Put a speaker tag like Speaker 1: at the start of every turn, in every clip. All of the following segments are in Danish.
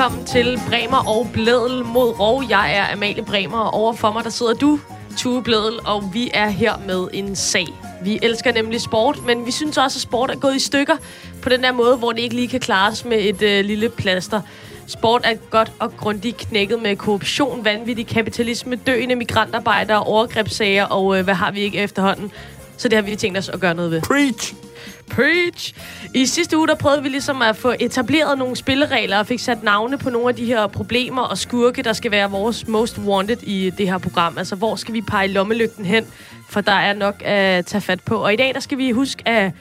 Speaker 1: Velkommen til Bremer og Blædel mod Rov. Jeg er Amalie Bremer, og overfor mig der sidder du, Tue Blædel, og vi er her med en sag. Vi elsker nemlig sport, men vi synes også, at sport er gået i stykker på den der måde, hvor det ikke lige kan klares med et øh, lille plaster. Sport er godt og grundigt knækket med korruption, vanvittig kapitalisme, døende migrantarbejdere, overgrebssager og øh, hvad har vi ikke efterhånden. Så det har vi tænkt os at gøre noget ved.
Speaker 2: Preach!
Speaker 1: Preach! I sidste uge, der prøvede vi ligesom at få etableret nogle spilleregler og fik sat navne på nogle af de her problemer og skurke, der skal være vores most wanted i det her program. Altså, hvor skal vi pege lommelygten hen? For der er nok at tage fat på. Og i dag, der skal vi huske at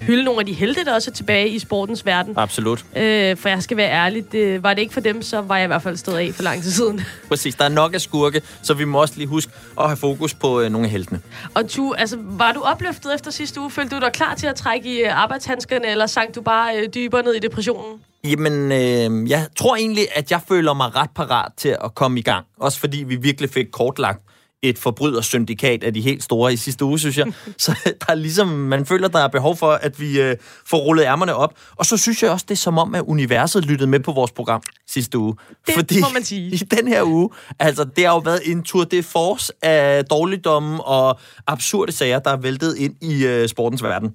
Speaker 1: hylde nogle af de helte, der også er tilbage i sportens verden.
Speaker 2: Absolut.
Speaker 1: Øh, for jeg skal være ærlig, det, var det ikke for dem, så var jeg i hvert fald stået af for lang tid siden.
Speaker 2: Præcis. Der er nok af skurke, så vi må også lige huske at have fokus på øh, nogle af heltene.
Speaker 1: Og tu, altså, var du opløftet efter sidste uge? Følte du dig klar til at trække i øh, arbejdshandskerne, eller sank du bare øh, dybere ned i depressionen?
Speaker 2: Jamen, øh, jeg tror egentlig, at jeg føler mig ret parat til at komme i gang. Også fordi vi virkelig fik kortlagt et forbrydersyndikat af de helt store i sidste uge, synes jeg. Så der er ligesom, man føler, der er behov for, at vi øh, får rullet ærmerne op. Og så synes jeg også, det er som om, at universet lyttede med på vores program sidste uge.
Speaker 1: Det
Speaker 2: Fordi
Speaker 1: må man sige.
Speaker 2: i den her uge, altså det har jo været en tour de force af dårligdomme og absurde sager, der er væltet ind i øh, sportens verden.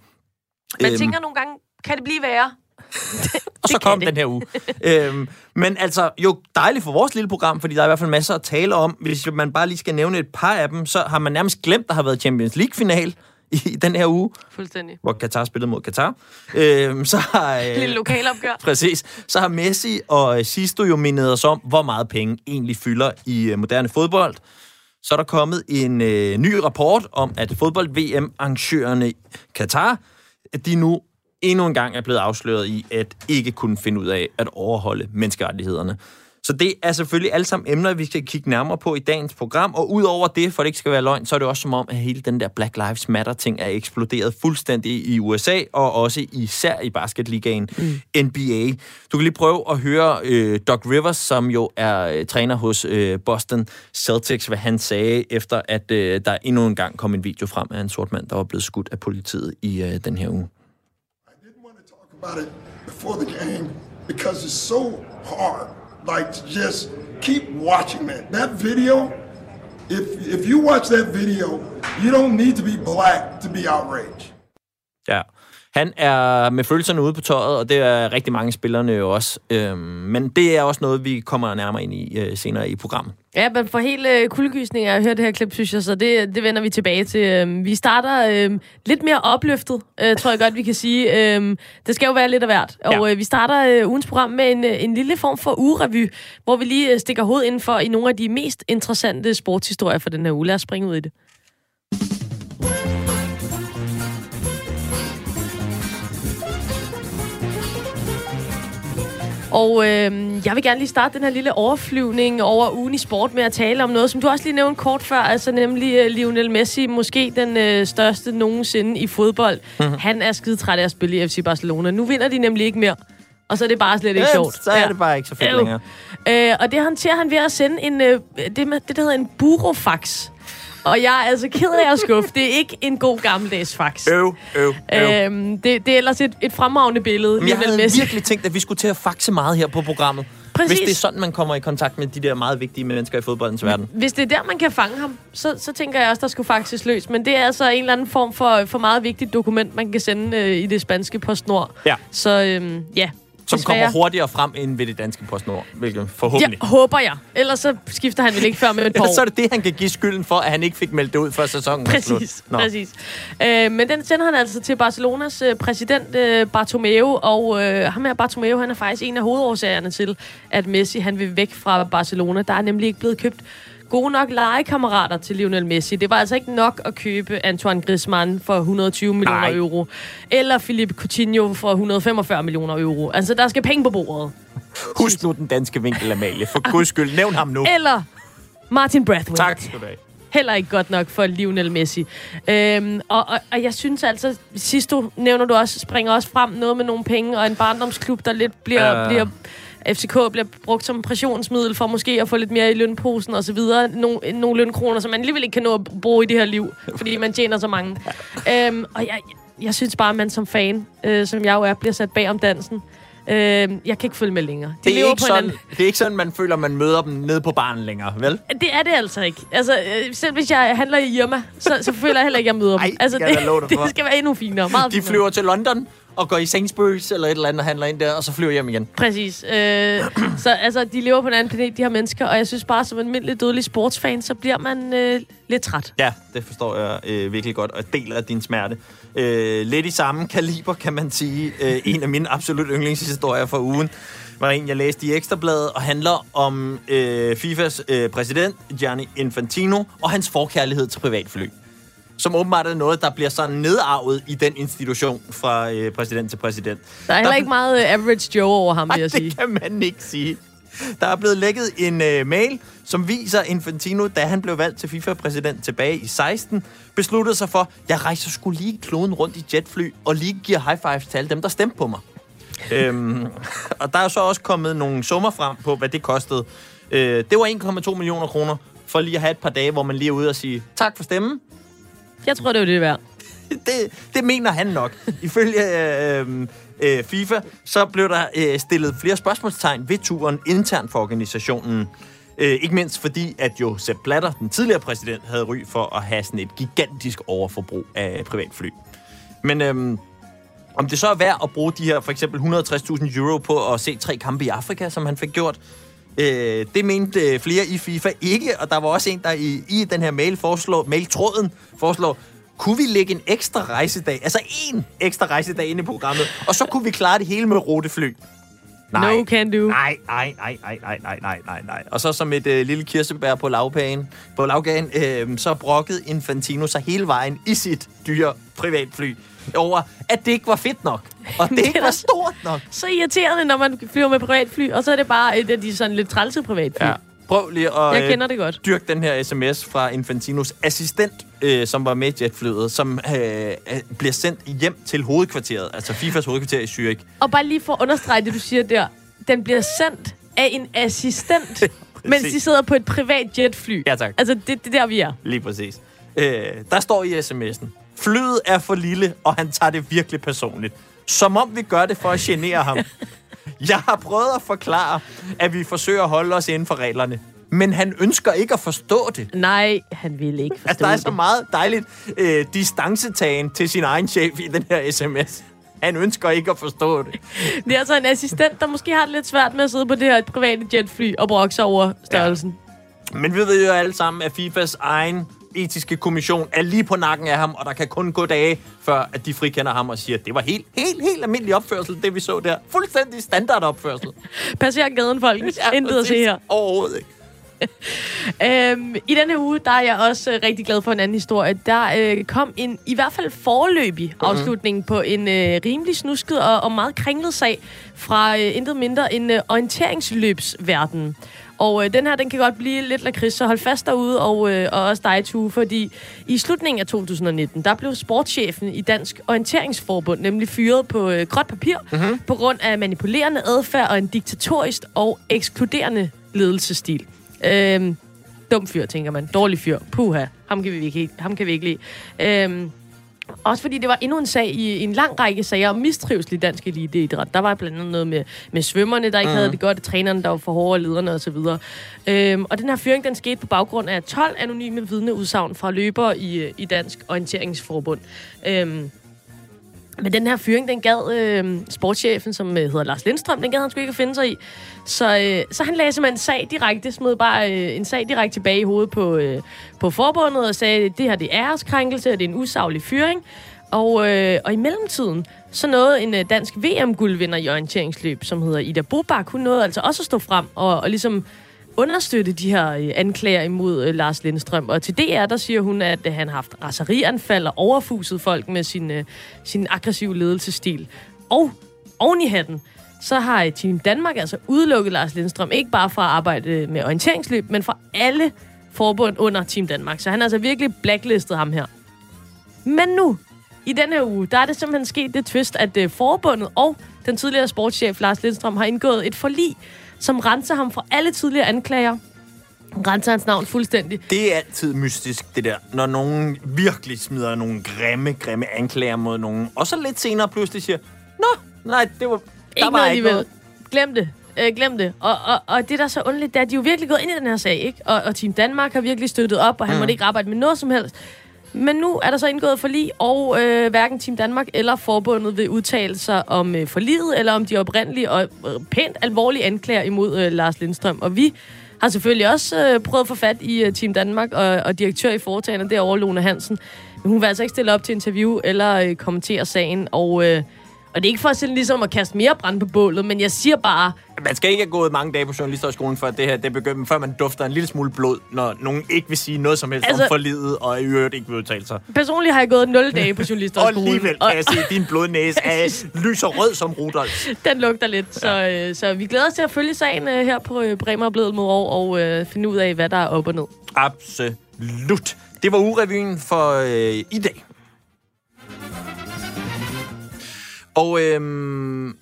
Speaker 1: Man
Speaker 2: Øhm.
Speaker 1: tænker nogle gange, kan det blive værre?
Speaker 2: Og så kom
Speaker 1: det.
Speaker 2: den her uge. øhm, men altså, jo dejligt for vores lille program, fordi der er i hvert fald masser at tale om. Hvis man bare lige skal nævne et par af dem, så har man nærmest glemt, der har været Champions League-final i den her uge,
Speaker 1: Fuldstændig.
Speaker 2: hvor Katar spillede mod Katar. Øhm, så har... Øh,
Speaker 1: Lille lokalopgør.
Speaker 2: Præcis. Så har Messi og Sisto jo mindet os om, hvor meget penge egentlig fylder i øh, moderne fodbold. Så er der kommet en øh, ny rapport om, at fodbold-VM-arrangørerne Katar, at de nu endnu en gang er blevet afsløret i at ikke kunne finde ud af at overholde menneskerettighederne. Så det er selvfølgelig alle sammen emner, vi skal kigge nærmere på i dagens program. Og udover det, for det ikke skal være løgn, så er det også som om, at hele den der Black Lives Matter-ting er eksploderet fuldstændig i USA, og også især i basketligaen mm. NBA. Du kan lige prøve at høre øh, Doc Rivers, som jo er øh, træner hos øh, Boston Celtics, hvad han sagde, efter at øh, der endnu en gang kom en video frem af en sort mand, der var blevet skudt af politiet i øh, den her uge.
Speaker 3: About it before the game because it's so hard. Like to just keep watching that. That video, if if you watch that video, you don't need to be black to be outraged.
Speaker 2: Ja. Han er med følelserne ude på tøjet, og det er rigtig mange spillerne jo også. Øhm, men det er også noget, vi kommer nærmere ind i øh, senere i programmet.
Speaker 1: Ja, men for helt øh, kuldegysning af at høre det her klip, synes jeg, så det, det vender vi tilbage til. Øhm, vi starter øh, lidt mere opløftet, øh, tror jeg godt, vi kan sige. Øhm, det skal jo være lidt af hvert. Og
Speaker 2: Ja.
Speaker 1: øh, vi starter øh, ugens program med en, øh, en lille form for ugerevy, hvor vi lige øh, stikker hovedet inden for i nogle af de mest interessante sportshistorier for den her uge. Lad os springe ud i det. Og øh, jeg vil gerne lige starte den her lille overflyvning over ugen i sport med at tale om noget, som du også lige nævnte kort før, altså nemlig øh, Lionel Messi, måske den øh, største nogensinde i fodbold. Mm-hmm. Han er skide træt af at spille i FC Barcelona. Nu vinder de nemlig ikke mere. Og så er det bare slet ikke sjovt.
Speaker 2: så er det bare ikke så fedt
Speaker 1: Øv.
Speaker 2: længere.
Speaker 1: Øh, og det håndterer han ved at sende en, øh, det, med, det, der hedder en burofax. Og jeg er altså ked af at skuffe. Det er ikke en god gammeldags fax.
Speaker 2: Øv, øv, øv.
Speaker 1: Øhm, det, det er ellers et, et fremragende billede.
Speaker 2: Men jeg havde
Speaker 1: Messi.
Speaker 2: virkelig tænkt, at vi skulle til at faxe meget her på programmet.
Speaker 1: Præcis.
Speaker 2: Hvis det er sådan, man kommer i kontakt med de der meget vigtige mennesker i fodboldens verden.
Speaker 1: Hvis det er der, man kan fange ham, så, så tænker jeg også, der skulle faktisk løs. Men det er altså en eller anden form for, for meget vigtigt dokument, man kan sende øh, i det spanske PostNord.
Speaker 2: Ja.
Speaker 1: Så øhm, ja,
Speaker 2: Som
Speaker 1: desværre.
Speaker 2: kommer hurtigere frem end ved det danske PostNord. Hvilket
Speaker 1: Ja,
Speaker 2: forhåbentlig.
Speaker 1: håber jeg. Ellers så skifter han vel ikke før med et par
Speaker 2: Ellers så
Speaker 1: år.
Speaker 2: er det det, han kan give skylden for, at han ikke fik meldt det ud, før sæsonen.
Speaker 1: Præcis,
Speaker 2: Nå.
Speaker 1: præcis. Øh, men den sender han altså til Barcelonas øh, præsident øh, Bartomeu, og øh, ham her Bartomeu, han er faktisk en af hovedårsagerne til, at Messi han vil væk fra Barcelona. Der er nemlig ikke blevet købt gode nok legekammerater til Lionel Messi. Det var altså ikke nok at købe Antoine Griezmann for 120 millioner
Speaker 2: Nej.
Speaker 1: euro, eller Philippe Coutinho for 145 millioner euro. Altså, der skal penge på bordet.
Speaker 2: Husk nu den danske vinkel, Amalie. For guds skyld, nævn ham nu.
Speaker 1: Eller Martin Brathwaite.
Speaker 2: Tak skal du have.
Speaker 1: heller ikke godt nok for Lionel Messi. Øhm, og, og, og jeg synes altså, sidst du nævner du også, springer også frem noget med nogle penge, og en barndomsklub, der lidt bliver...
Speaker 2: Ja.
Speaker 1: bliver FCK bliver brugt som pressionsmiddel for måske at få lidt mere i lønposen og så videre. Nogle, nogle lønkroner, som man alligevel ikke kan nå at bruge i det her liv, fordi man tjener så mange. øhm, og jeg, jeg synes bare, at man som fan, øh, som jeg jo er, bliver sat bag om dansen. Øh, jeg kan ikke følge med længere. De
Speaker 2: Det er, ikke
Speaker 1: på
Speaker 2: sådan, det er ikke sådan, man føler, man møder dem nede på baren længere, vel?
Speaker 1: Det er det altså ikke. Altså, øh, selv hvis jeg handler i Irma, så, så føler jeg heller ikke, at jeg møder dem.
Speaker 2: Ej,
Speaker 1: altså,
Speaker 2: det for.
Speaker 1: det skal være endnu finere. Meget
Speaker 2: De
Speaker 1: finere.
Speaker 2: flyver til London og går i Sainsbury's eller et eller andet og handler ind der, og så flyver hjem igen.
Speaker 1: Præcis. Øh, så altså, de lever på en anden planet, de her mennesker, og jeg synes bare, som en almindelig dødelig sportsfan, så bliver man øh, lidt træt.
Speaker 2: Ja, det forstår jeg øh, virkelig godt, og deler din smerte. Øh, lidt i samme kaliber, kan man sige. Øh, en af mine absolut yndlingshistorier fra ugen var en, jeg læste i Ekstrabladet, og handler om øh, FIFAs øh, præsident, Gianni Infantino, og hans forkærlighed til privatfly. Som åbenbart er noget, der bliver sådan nedarvet i den institution fra øh, præsident til præsident.
Speaker 1: Der er heller ikke meget øh, average Joe over ham, vil jeg sige.
Speaker 2: det kan man ikke sige. Der er blevet lækket en øh, mail, som viser Infantino, da han blev valgt til FIFA-præsident tilbage i 16, besluttede sig for, jeg rejser skulle lige kloden rundt i jetfly, og lige giver high fives til alle dem, der stemte på mig. øhm, og der er så også kommet nogle summer frem på, hvad det kostede. Øh, det var 1,2 millioner kroner, for lige at have et par dage, hvor man lige er ude og sige, tak for stemmen,
Speaker 1: jeg tror, det er det værd.
Speaker 2: det, det mener han nok. Ifølge øh, øh, FIFA, så blev der øh, stillet flere spørgsmålstegn ved turen internt for organisationen. Øh, ikke mindst fordi, at jo Sepp Blatter, den tidligere præsident, havde ry for at have sådan et gigantisk overforbrug af privatfly. Men øhm, om det så er værd at bruge de her for eksempel 160.000 euro på at se tre kampe i Afrika, som han fik gjort, øh, det mente øh, flere i FIFA ikke, og der var også en, der i, i den her mail foreslår, mailtråden foreslår, kunne vi lægge en ekstra rejsedag, altså en ekstra rejsedag ind i programmet, og så kunne vi klare det hele med rutefly.
Speaker 1: No can do.
Speaker 2: Nej, nej, nej, nej, nej, nej, nej, nej, nej. Og så som et øh, lille kirsebær på lavkagen, på lavkagen øh, så brokkede Infantino sig hele vejen i sit dyre privatfly over, at det ikke var fedt nok. Og det
Speaker 1: Det er
Speaker 2: ikke var stort nok.
Speaker 1: Så irriterende, når man flyver med privatfly, og så er det bare et af de sådan lidt trælse privatfly.
Speaker 2: Ja. Prøv lige at
Speaker 1: Jeg
Speaker 2: øh,
Speaker 1: kender det godt.
Speaker 2: dyrke den her sms fra Infantinos assistent, øh, som var med jetflyet, som øh, øh, bliver sendt hjem til hovedkvarteret, altså FIFAs hovedkvarter i Zürich.
Speaker 1: Og bare lige for at understrege det, du siger der. Den bliver sendt af en assistent, mens de sidder på et privat jetfly.
Speaker 2: Ja, tak.
Speaker 1: Altså, det, det er der, vi er.
Speaker 2: Lige præcis. Øh, der står i sms'en, flyet er for lille, og han tager det virkelig personligt. Som om vi gør det for at genere ham. Jeg har prøvet at forklare, at vi forsøger at holde os inden for reglerne. Men han ønsker ikke at forstå det.
Speaker 1: Nej, han ville ikke forstå
Speaker 2: Altså, der er
Speaker 1: det.
Speaker 2: så meget dejligt øh, distancetagen til sin egen chef i den her sms. Han ønsker ikke at forstå det.
Speaker 1: Det er altså en assistent, der måske har det lidt svært med at sidde på det her private jetfly og brokke sig over størrelsen.
Speaker 2: Men vi ved jo alle sammen, at FIFAs egen etiske kommission er lige på nakken af ham, og der kan kun gå dage, før at de frikender ham og siger, at det var helt, helt, helt almindelig opførsel, det vi så der. Fuldstændig standard opførsel.
Speaker 1: Passer gaden, folkens. Ja, Intet at se her.
Speaker 2: Overhovedet ikke.
Speaker 1: Øhm, I denne uge, der er jeg også øh, rigtig glad for en anden historie. Der øh, kom en, i hvert fald forløbig
Speaker 2: Mhm.
Speaker 1: afslutning på en øh, rimelig snusket og, og meget kringlet sag fra øh, intet mindre end øh, orienteringsløbsverdenen. Og øh, den her, den kan godt blive lidt lakrids, så hold fast derude, og, øh, og også dig, Tue, fordi i slutningen af 2019, der blev sportschefen i Dansk Orienteringsforbund nemlig fyret på øh, gråt papir, mm-hmm. på grund af manipulerende adfærd og en diktatorisk og ekskluderende ledelsesstil. Øhm, dum fyr, tænker man. Dårlig fyr. Puha. Ham kan vi ikke, ham kan vi ikke lide. Øhm, også fordi det var endnu en sag i en lang række sager om mistrivsel i dansk eliteidræt. Der var blandt andet noget med, med svømmerne, der ikke mm. havde det godt, trænerne, der var for hårde, lederne osv. Øhm, og den her fyring, den skete på baggrund af 12 anonyme vidneudsagn fra løbere i, i Dansk Orienteringsforbund. Øhm, men den her fyring, den gad øh, sportschefen, som øh, hedder Lars Lindstrøm, den gad han sgu ikke at finde sig i. Så, øh, så han lagde simpelthen en sag direkte, smed bare øh, en sag direkte tilbage i hovedet på, øh, på forbundet og sagde, det her det er æreskrænkelse, og det er en usaglig fyring. Og, øh, og i mellemtiden, så nåede en øh, dansk VM-guldvinder i orienteringsløb, som hedder Ida Bobak, hun nåede altså også at stå frem og, og ligesom understøtte de her øh, anklager imod øh, Lars Lindstrøm. Og til DR, der siger hun, at øh, han har haft raserianfald og overfuset folk med sin, sin aggressive ledelsesstil. Og oven i hatten, så har Team Danmark altså udelukket Lars Lindstrøm, ikke bare fra at arbejde med orienteringsløb, men fra alle forbund under Team Danmark. Så han har altså virkelig blacklistet ham her. Men nu, i denne her uge, der er det simpelthen sket det twist, at forbundet og den tidligere sportschef Lars Lindstrøm har indgået et forlig, som renser ham for alle tidligere anklager. Renser hans navn fuldstændig.
Speaker 2: Det er altid mystisk, det der, når nogen virkelig smider nogle grimme, grimme anklager mod nogen, og så lidt senere pludselig siger, Nå, nej, det var,
Speaker 1: Ikke
Speaker 2: var
Speaker 1: noget
Speaker 2: ikke noget.
Speaker 1: Glem det. Øh, glem det. Og, og, og det, der er så underligt, det er, at de er jo virkelig gået ind i den her sag, ikke? Og, og Team Danmark har virkelig støttet op, og han mm. måtte ikke arbejde med noget som helst. Men nu er der så indgået forlig, og øh, hverken Team Danmark eller forbundet vil udtale sig om øh, forliget, eller om de oprindelige og øh, pænt alvorlige anklager imod øh, Lars Lindstrøm. Og vi har selvfølgelig også øh, prøvet at få fat i øh, Team Danmark og, og direktør i foretagende derovre, Lone Hansen. Men hun vil altså ikke stille op til interview eller øh, kommentere sagen, og... Øh, og det er ikke for at sådan ligesom at kaste mere brand på bålet, men jeg siger bare,
Speaker 2: Man skal ikke have gået mange dage på journalisterskolen, for at det her det begynder, før man dufter en lille smule blod, når nogen ikke vil sige noget som helst altså, om forlidet, og i øvrigt ikke vil udtale sig.
Speaker 1: personligt har jeg gået 0 dage på
Speaker 2: Og
Speaker 1: journalisterskolen.
Speaker 2: alligevel kan jeg se, at din blodnæse er lys og rød som Rudolf.
Speaker 1: Den lugter lidt, så, øh, så vi glæder os til at følge sagen øh, her på øh, Bremer og Bledel mod år, og øh, finde ud af, hvad der er op og ned.
Speaker 2: Absolut. Det var urevyen for øh, i dag. Og øhm,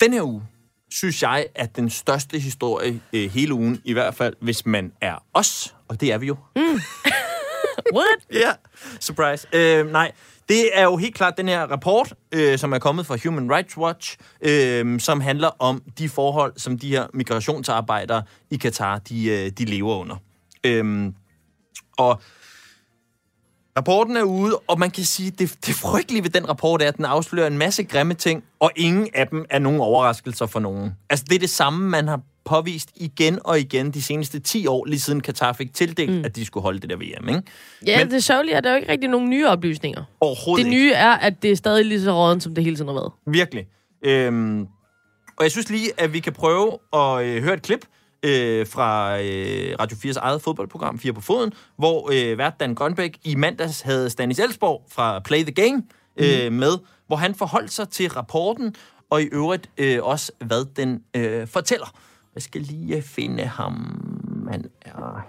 Speaker 2: den her uge, synes jeg, er den største historie øh, hele ugen, i hvert fald hvis man er os, og det er vi jo.
Speaker 1: What?
Speaker 2: Ja, surprise. Øh, nej, det er jo helt klart den her rapport, øh, som er kommet fra Human Rights Watch, øh, som handler om de forhold, som de her migrationsarbejdere i Katar, de, øh, de lever under. Øh, og rapporten er ude, og man kan sige, det, det frygtelige ved den rapport er, at den afslører en masse grimme ting, og ingen af dem er nogen overraskelser for nogen. Altså, det er det samme, man har påvist igen og igen de seneste 10 år, lige siden Katar fik tildelt, mm. at de skulle holde det der VM, ikke?
Speaker 1: Ja,
Speaker 2: Men-
Speaker 1: det sørgelige er, at der er jo ikke rigtig nogen nye oplysninger.
Speaker 2: Overhovedet
Speaker 1: Det
Speaker 2: ikke.
Speaker 1: nye er, at det er stadig lige så rådent, som det hele tiden har været.
Speaker 2: Virkelig. Øhm, og jeg synes lige, at vi kan prøve at øh, høre et klip øh, fra øh, Radio 4's eget fodboldprogram, 4 på foden, hvor øh, vært Dan Grønbæk i mandags havde Stanis Elsborg fra Play the Game øh, med, hvor han forholdt sig til rapporten, og i øvrigt øh, også, hvad den øh, fortæller. Jeg skal lige øh, finde ham. Han er...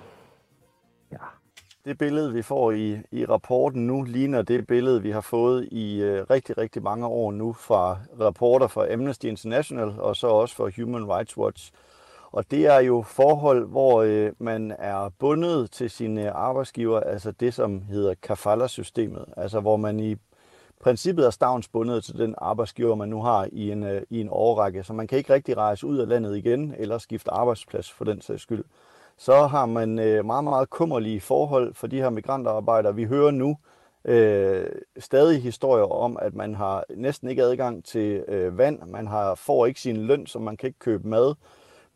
Speaker 4: Det billede, vi får i, i rapporten nu, ligner det billede, vi har fået i øh, rigtig, rigtig mange år nu fra rapporter fra Amnesty International og så også fra Human Rights Watch. Og det er jo forhold, hvor øh, man er bundet til sine arbejdsgiver, altså det, som hedder kafala-systemet, altså hvor man i princippet er stavnsbundet til den arbejdsgiver, man nu har i en, øh, i en årrække, så man kan ikke rigtig rejse ud af landet igen eller skifte arbejdsplads for den sags skyld så har man øh, meget, meget kummerlige forhold for de her migrantarbejdere. Vi hører nu øh, stadig historier om, at man har næsten ikke adgang til øh, vand, man har, får ikke sin løn, så man kan ikke købe mad.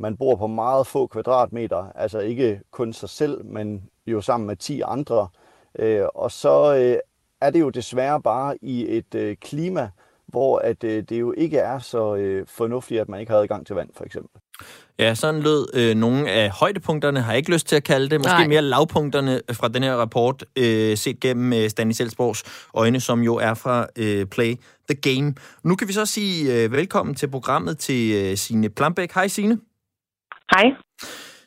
Speaker 4: Man bor på meget få kvadratmeter, altså ikke kun sig selv, men jo sammen med 10 andre. Øh, og så øh, er det jo desværre bare i et øh, klima, hvor at, øh, det jo ikke er så øh, fornuftigt, at man ikke har adgang til vand, for eksempel.
Speaker 2: Ja, sådan lød øh, nogle af højdepunkterne, har jeg ikke lyst til at kalde det. Måske Nej. Mere lavpunkterne fra den her rapport, øh, set gennem øh, Stanis Elsborgs øjne, som jo er fra øh, Play the Game. Nu kan vi så sige øh, velkommen til programmet til øh, Signe Plambæk. Hej Signe.
Speaker 5: Hej.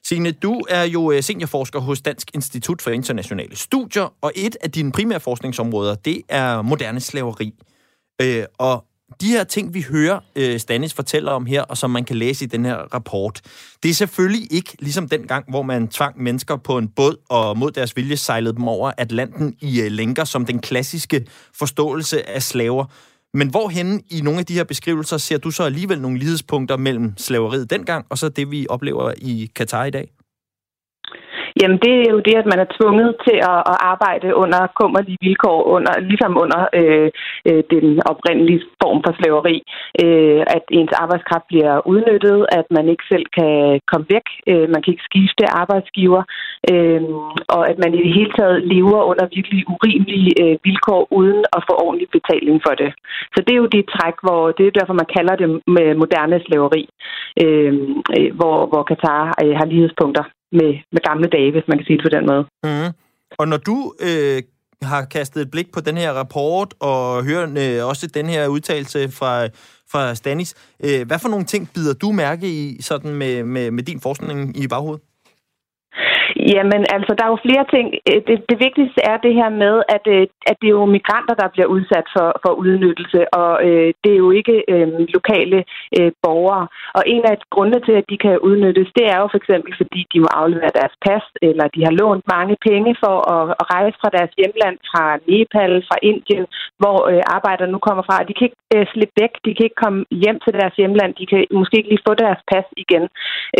Speaker 2: Signe, du er jo øh, seniorforsker hos Dansk Institut for Internationale Studier, og et af dine primære forskningsområder, det er moderne slaveri. Øh, og de her ting, vi hører øh, Stanis fortæller om her, og som man kan læse i den her rapport, det er selvfølgelig ikke ligesom den gang, hvor man tvang mennesker på en båd og mod deres vilje sejlede dem over Atlanten i øh, lænker, som den klassiske forståelse af slaver. Men hvorhen i nogle af de her beskrivelser ser du så alligevel nogle lighedspunkter mellem slaveriet dengang, og så det, vi oplever i Katar i dag?
Speaker 5: Jamen, det er jo det, at man er tvunget til at, at arbejde under kummerlige vilkår, under, ligesom under øh, øh, den oprindelige form for slaveri. Øh, at ens arbejdskraft bliver udnyttet, at man ikke selv kan komme væk, øh, man kan ikke skifte arbejdsgiver, øh, og at man i det hele taget lever under virkelig urimelige øh, vilkår, uden at få ordentlig betaling for det. Så det er jo det træk, hvor det er derfor, man kalder det med moderne slaveri, øh, øh, hvor, hvor Katar øh, har lighedspunkter med, med gamle dage, hvis man kan sige det på den måde.
Speaker 2: Mm. Og når du øh, har kastet et blik på den her rapport, og hører øh, også den her udtalelse fra, fra Stanis, øh, hvad for nogle ting bider du mærke i sådan med, med, med din forskning i baghovedet?
Speaker 5: Jamen, altså, der er jo flere ting. Øh, det, det vigtigste er det her med, at, øh, at det er jo migranter, der bliver udsat for, for udnyttelse, og øh, det er jo ikke øh, lokale øh, borgere. Og en af grundene til, at de kan udnyttes, det er jo for eksempel, fordi de må aflevere deres pas, eller de har lånt mange penge for at, at rejse fra deres hjemland, fra Nepal, fra Indien, hvor øh, arbejdere nu kommer fra. De kan ikke øh, slippe væk, de kan ikke komme hjem til deres hjemland, de kan måske ikke lige få deres pas igen.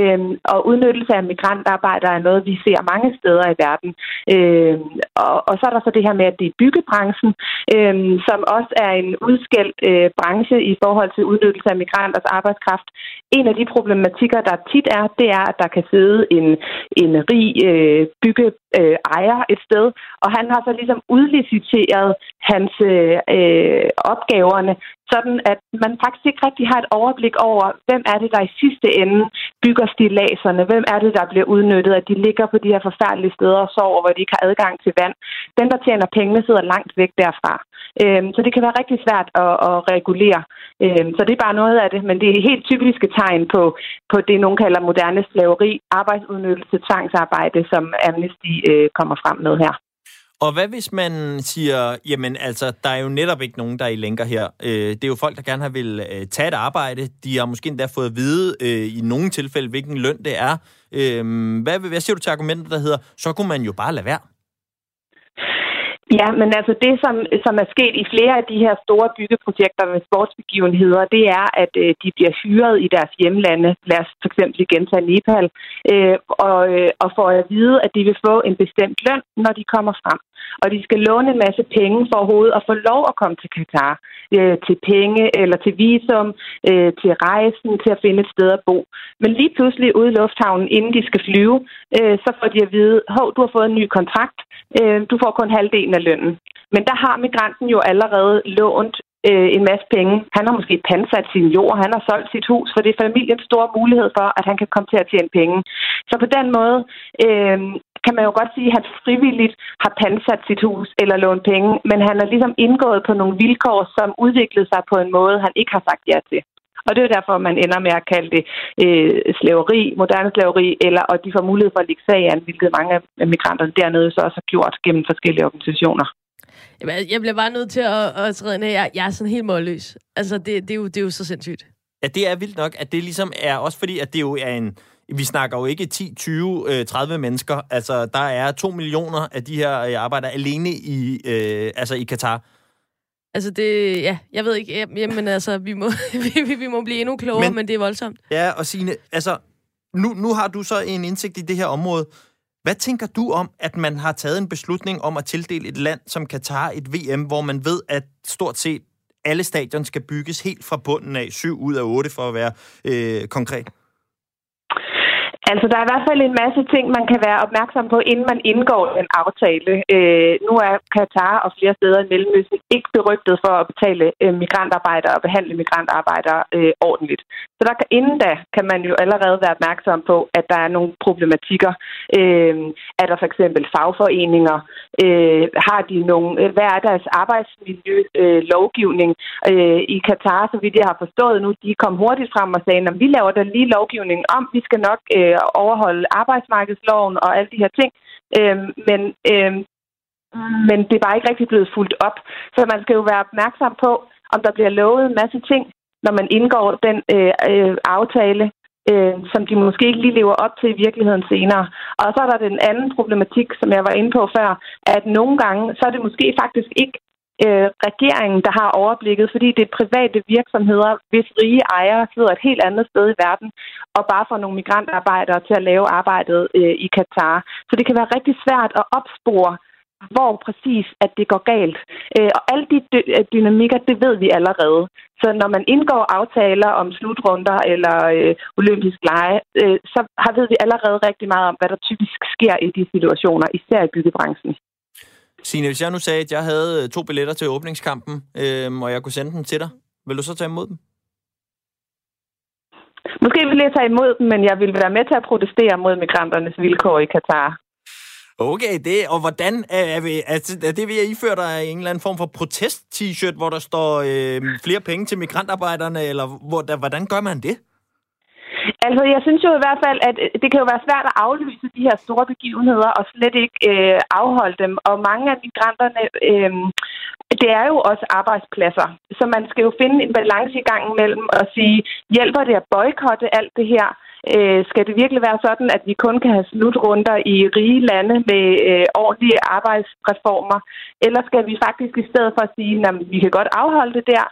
Speaker 5: Øh, og udnyttelse af migrantarbejdere er noget, vi ser mange steder i verden. Øh, og, og så er der så det her med, at det er byggebranchen, øh, som også er en udskældt øh, branche i forhold til udnyttelse af migranters arbejdskraft. En af de problematikker, der tit er, det er, at der kan sidde en, en rig øh, byggeejer øh, et sted, og han har så ligesom udliciteret hans øh, øh opgaverne sådan at man faktisk ikke rigtig har et overblik over, hvem er det, der i sidste ende bygger stilaserne, hvem er det, der bliver udnyttet, at de ligger på de her forfærdelige steder og sover, hvor de ikke har adgang til vand. Den, der tjener pengene, sidder langt væk derfra. Øhm, så det kan være rigtig svært at, at regulere. Øhm, så det er bare noget af det, men det er helt typiske tegn på, på det, nogen kalder moderne slaveri, arbejdsudnyttelse, tvangsarbejde, som Amnesty øh, kommer frem med her.
Speaker 2: Og hvad hvis man siger, jamen altså, der er jo netop ikke nogen, der er i lænker her. Øh, det er jo folk, der gerne har vil øh, tage et arbejde. De har måske endda fået at vide øh, i nogle tilfælde, hvilken løn det er. Øh, hvad, hvad siger du til argumentet, der hedder, så kunne man jo bare lade være?
Speaker 5: Ja, men altså det, som, som er sket i flere af de her store byggeprojekter med sportsbegivenheder, det er, at øh, de bliver hyret i deres hjemlande, lad os for eksempel igen tage Nepal, øh, og, øh, og får at vide, at de vil få en bestemt løn, når de kommer frem. Og de skal låne en masse penge for overhovedet at få lov at komme til Katar, øh, til penge eller til visum, øh, til rejsen, til at finde et sted at bo. Men lige pludselig ude i lufthavnen, inden de skal flyve, øh, så får de at vide, hov, du har fået en ny kontrakt, øh, du får kun halvdelen af lønnen. Men der har migranten jo allerede lånt øh, en masse penge. Han har måske pansat sin jord, han har solgt sit hus, for det er familiens store mulighed for, at han kan komme til at tjene penge. Så på den måde øh, kan man jo godt sige, at han frivilligt har pansat sit hus eller lånt penge, men han er ligesom indgået på nogle vilkår, som udviklede sig på en måde, han ikke har sagt ja til. Og det er derfor, man ender med at kalde det øh, slaveri, moderne slaveri, eller, og de får mulighed for at lægge sag an, hvilket mange af migranterne dernede så også har gjort gennem forskellige organisationer.
Speaker 1: Jamen, jeg bliver bare nødt til at, at træde ned. Jeg, jeg er sådan helt målløs. Altså, det, det, er jo, det er jo så sindssygt.
Speaker 2: Ja, det er vildt nok, at det ligesom er, også fordi, at det jo er en, vi snakker jo ikke 10, 20, 30 mennesker. Altså, der er 2 millioner af de her øh, arbejdere alene i, øh, altså i Katar.
Speaker 1: Altså det, ja, jeg ved ikke, jamen altså, vi må, vi, vi må blive endnu klogere, men, men det er voldsomt.
Speaker 2: Ja, og Signe, altså, nu, nu har du så en indsigt i det her område. Hvad tænker du om, at man har taget en beslutning om at tildele et land som Katar et VM, hvor man ved, at stort set alle stadion skal bygges helt fra bunden af, syv ud af otte for at være øh, konkret?
Speaker 5: Altså, der er i hvert fald en masse ting, man kan være opmærksom på, inden man indgår en aftale. Øh, nu er Katar og flere steder i Mellemøsten ikke berygtet for at betale øh, migrantarbejdere og behandle migrantarbejdere øh, ordentligt. Så der kan, inden da kan man jo allerede være opmærksom på, at der er nogle problematikker. Øh, er der for eksempel fagforeninger? Øh, har de nogle, hverdags hvad er deres arbejdsmiljølovgivning øh, øh, i Katar, så vidt jeg har forstået nu? De kom hurtigt frem og sagde, at vi laver da lige lovgivningen om, vi skal nok øh, at overholde arbejdsmarkedsloven og alle de her ting. Øh, men, øh, men det er bare ikke rigtig blevet fuldt op. Så man skal jo være opmærksom på, om der bliver lovet en masse ting, når man indgår den øh, øh, aftale, øh, som de måske ikke lige lever op til i virkeligheden senere. Og så er der den anden problematik, som jeg var inde på før, at nogle gange, så er det måske faktisk ikke øh, regeringen, der har overblikket, fordi det er private virksomheder, hvis rige ejere sidder et helt andet sted i verden, og bare får nogle migrantarbejdere til at lave arbejdet øh, i Katar. Så det kan være rigtig svært at opspore, hvor præcis at det går galt. Øh, og alle de dy- øh, dynamikker, det ved vi allerede. Så når man indgår aftaler om slutrunder eller øh, olympisk lege, øh, så har ved vi allerede rigtig meget om, hvad der typisk sker i de situationer, især i byggebranchen.
Speaker 2: Signe, hvis jeg nu sagde, at jeg havde øh, to billetter til åbningskampen, øh, og jeg kunne sende dem til dig, vil du så tage imod dem?
Speaker 5: Måske vil jeg tage imod dem, men jeg vil være med til at protestere mod migranternes vilkår i Katar.
Speaker 2: Okay, det, og hvordan er, er, vi, er, er det ved at iføre dig en eller anden form for protest-t-shirt, hvor der står øh, flere penge til migrantarbejderne, eller hvor, der, hvordan gør man det?
Speaker 5: Altså, jeg synes jo i hvert fald, at øh, det kan jo være svært at aflyse de her store begivenheder og slet ikke øh, afholde dem. Og mange af migranterne, øh, det er jo også arbejdspladser. Så man skal jo finde en balance i gang mellem at sige, hjælper det at boykotte alt det her? Øh, skal det virkelig være sådan, at vi kun kan have slutrunder i rige lande med øh, ordentlige arbejdsreformer? Eller skal vi faktisk i stedet for at sige, at vi kan godt afholde det der,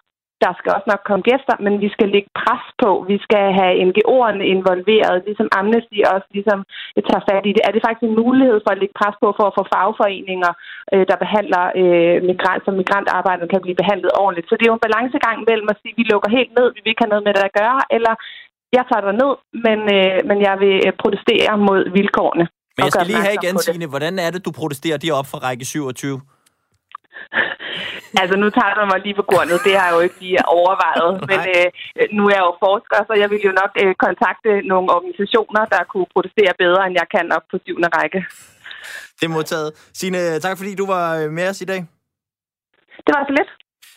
Speaker 5: der skal også nok komme gæster, men vi skal lægge pres på. Vi skal have NGO'erne involveret, ligesom Amnesty også ligesom tager fat i det. Er det faktisk en mulighed for at lægge pres på for at få fagforeninger, øh, der behandler øh, migrant, som migrantarbejdere, kan blive behandlet ordentligt? Så det er jo en balancegang mellem at sige, at vi lukker helt ned, vi vil ikke have noget med det at gøre, eller jeg tager dig ned, men, øh, men jeg vil øh, protestere mod vilkårene.
Speaker 2: Men jeg skal lige have igen, Signe, hvordan er det, du protesterer de op fra række 27?
Speaker 5: altså, nu tager du mig lige på grundet. Det har jeg jo ikke lige overvejet. Men øh, nu er jeg jo forsker, så jeg vil jo nok øh, kontakte nogle organisationer, der kunne protestere bedre, end jeg kan op på syvende række.
Speaker 2: Det er modtaget. Signe, tak fordi du var øh, med os i dag.
Speaker 5: Det var så lidt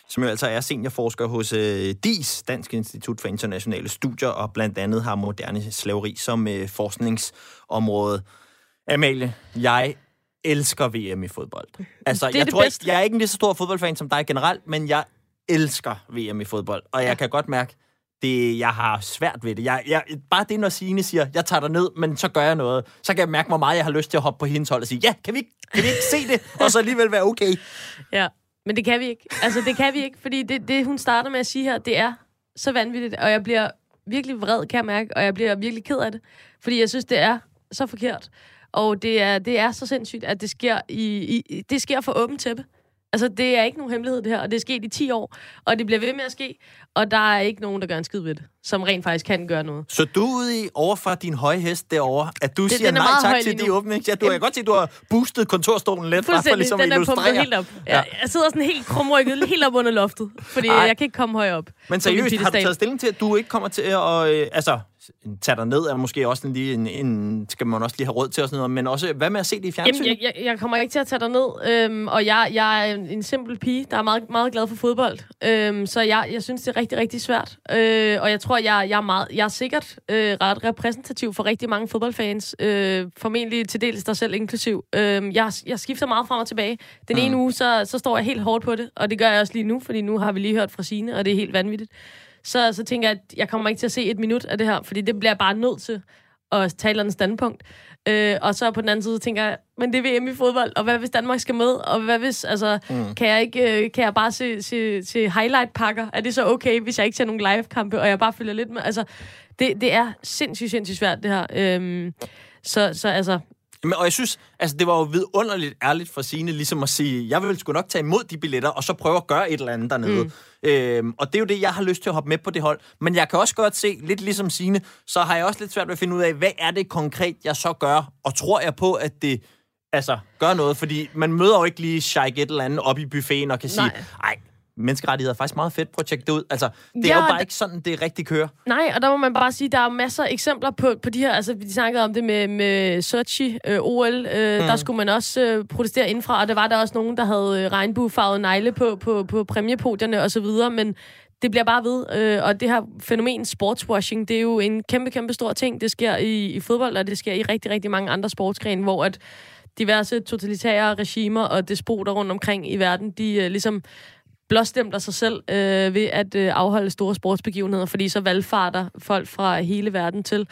Speaker 2: som jo altså er seniorforsker hos øh, DIS, Dansk Institut for Internationale Studier, og blandt andet har moderne slaveri som øh, forskningsområde. Amalie, jeg elsker VM i fodbold. Altså,
Speaker 1: det
Speaker 2: jeg
Speaker 1: det
Speaker 2: tror
Speaker 1: bedste.
Speaker 2: ikke, jeg er ikke en lige så stor fodboldfan som dig generelt, men jeg elsker VM i fodbold. Og jeg ja. kan godt mærke, det, jeg har svært ved det. Jeg, jeg, bare det, når Signe siger, jeg tager dig ned, men så gør jeg noget, så kan jeg mærke, hvor meget jeg har lyst til at hoppe på hendes hold og sige, ja, kan vi, kan vi ikke se det, og så alligevel være okay?
Speaker 1: Ja, men det kan vi ikke. Altså, det kan vi ikke, fordi det, det, hun starter med at sige her, det er så vanvittigt, og jeg bliver virkelig vred, kan jeg mærke, og jeg bliver virkelig ked af det, fordi jeg synes, det er så forkert. Og det er, det er så sindssygt, at det sker, i, i, det sker for åbent tæppe. Altså, det er ikke nogen hemmelighed, det her, og det er sket i 10 år, og det bliver ved med at ske, og der er ikke nogen, der gør en skid ved det, som rent faktisk kan gøre noget.
Speaker 2: Så du er ude i, over fra din høje hest derovre, at du det, siger nej tak til de åbninger? Ja, du kan godt se, at du har boostet kontorstolen lidt, bare for ligesom
Speaker 1: den
Speaker 2: at illustrere.
Speaker 1: helt op. Ja. Jeg, jeg sidder sådan helt krumrykket, helt op under loftet, fordi Ej. jeg kan ikke komme højere op.
Speaker 2: Men seriøst, har du taget stilling til, at du ikke kommer til at... Øh, altså, tage dig ned, er måske også en, lige en, en, skal man også lige have råd til og sådan noget, men også, hvad med at se det i fjernsyn?
Speaker 1: Jamen, jeg, jeg, jeg kommer ikke til at tage dig ned, øhm, og jeg, jeg er en, en simpel pige, der er meget, meget glad for fodbold, øhm, så jeg, jeg synes, det er rigtig, rigtig svært, øh, og jeg tror, jeg, jeg, er, meget, jeg er sikkert øh, ret repræsentativ for rigtig mange fodboldfans, øh, formentlig til dels dig selv inklusiv. Øh, jeg, jeg skifter meget frem og tilbage. Den mm. ene uge, så, så står jeg helt hårdt på det, og det gør jeg også lige nu, fordi nu har vi lige hørt fra Sine, og det er helt vanvittigt så, så tænker jeg, at jeg kommer ikke til at se et minut af det her, fordi det bliver jeg bare nødt til at tale en standpunkt. Øh, og så på den anden side tænker jeg, men det er VM i fodbold, og hvad hvis Danmark skal med? Og hvad hvis, altså, mm. kan, jeg ikke, øh, kan jeg bare se, se, se highlight-pakker? Er det så okay, hvis jeg ikke ser nogen live-kampe, og jeg bare følger lidt med? Altså, det, det er sindssygt, sindssygt svært, det her. Øhm, så, så altså,
Speaker 2: men, og jeg synes, altså det var jo vidunderligt ærligt for sine ligesom at sige, jeg vil sgu nok tage imod de billetter, og så prøve at gøre et eller andet dernede. Mm. Øhm, og det er jo det, jeg har lyst til at hoppe med på det hold. Men jeg kan også godt se, lidt ligesom sine, så har jeg også lidt svært ved at finde ud af, hvad er det konkret, jeg så gør? Og tror jeg på, at det altså, gør noget? Fordi man møder jo ikke lige Sheik et eller andet op i buffeten og kan Nej. sige, ej, menneskerettigheder er faktisk meget fedt projekt ud. Altså, det ja, er jo bare ikke sådan, det rigtig kører.
Speaker 1: Nej, og der må man bare sige, der er masser af eksempler på, på de her, altså vi snakkede om det med, med Sochi, øh, OL, øh, mm. der skulle man også øh, protestere indfra, og der var der også nogen, der havde øh, regnbuefarvet negle på, på, på præmiepodierne og så videre, men det bliver bare ved, øh, og det her fænomen sportswashing, det er jo en kæmpe, kæmpe stor ting. Det sker i, i fodbold, og det sker i rigtig, rigtig mange andre sportsgrene, hvor at diverse totalitære regimer og despoter rundt omkring i verden, de øh, ligesom blåstempler sig selv øh, ved at øh, afholde store sportsbegivenheder, fordi så valgfarter folk fra hele verden til.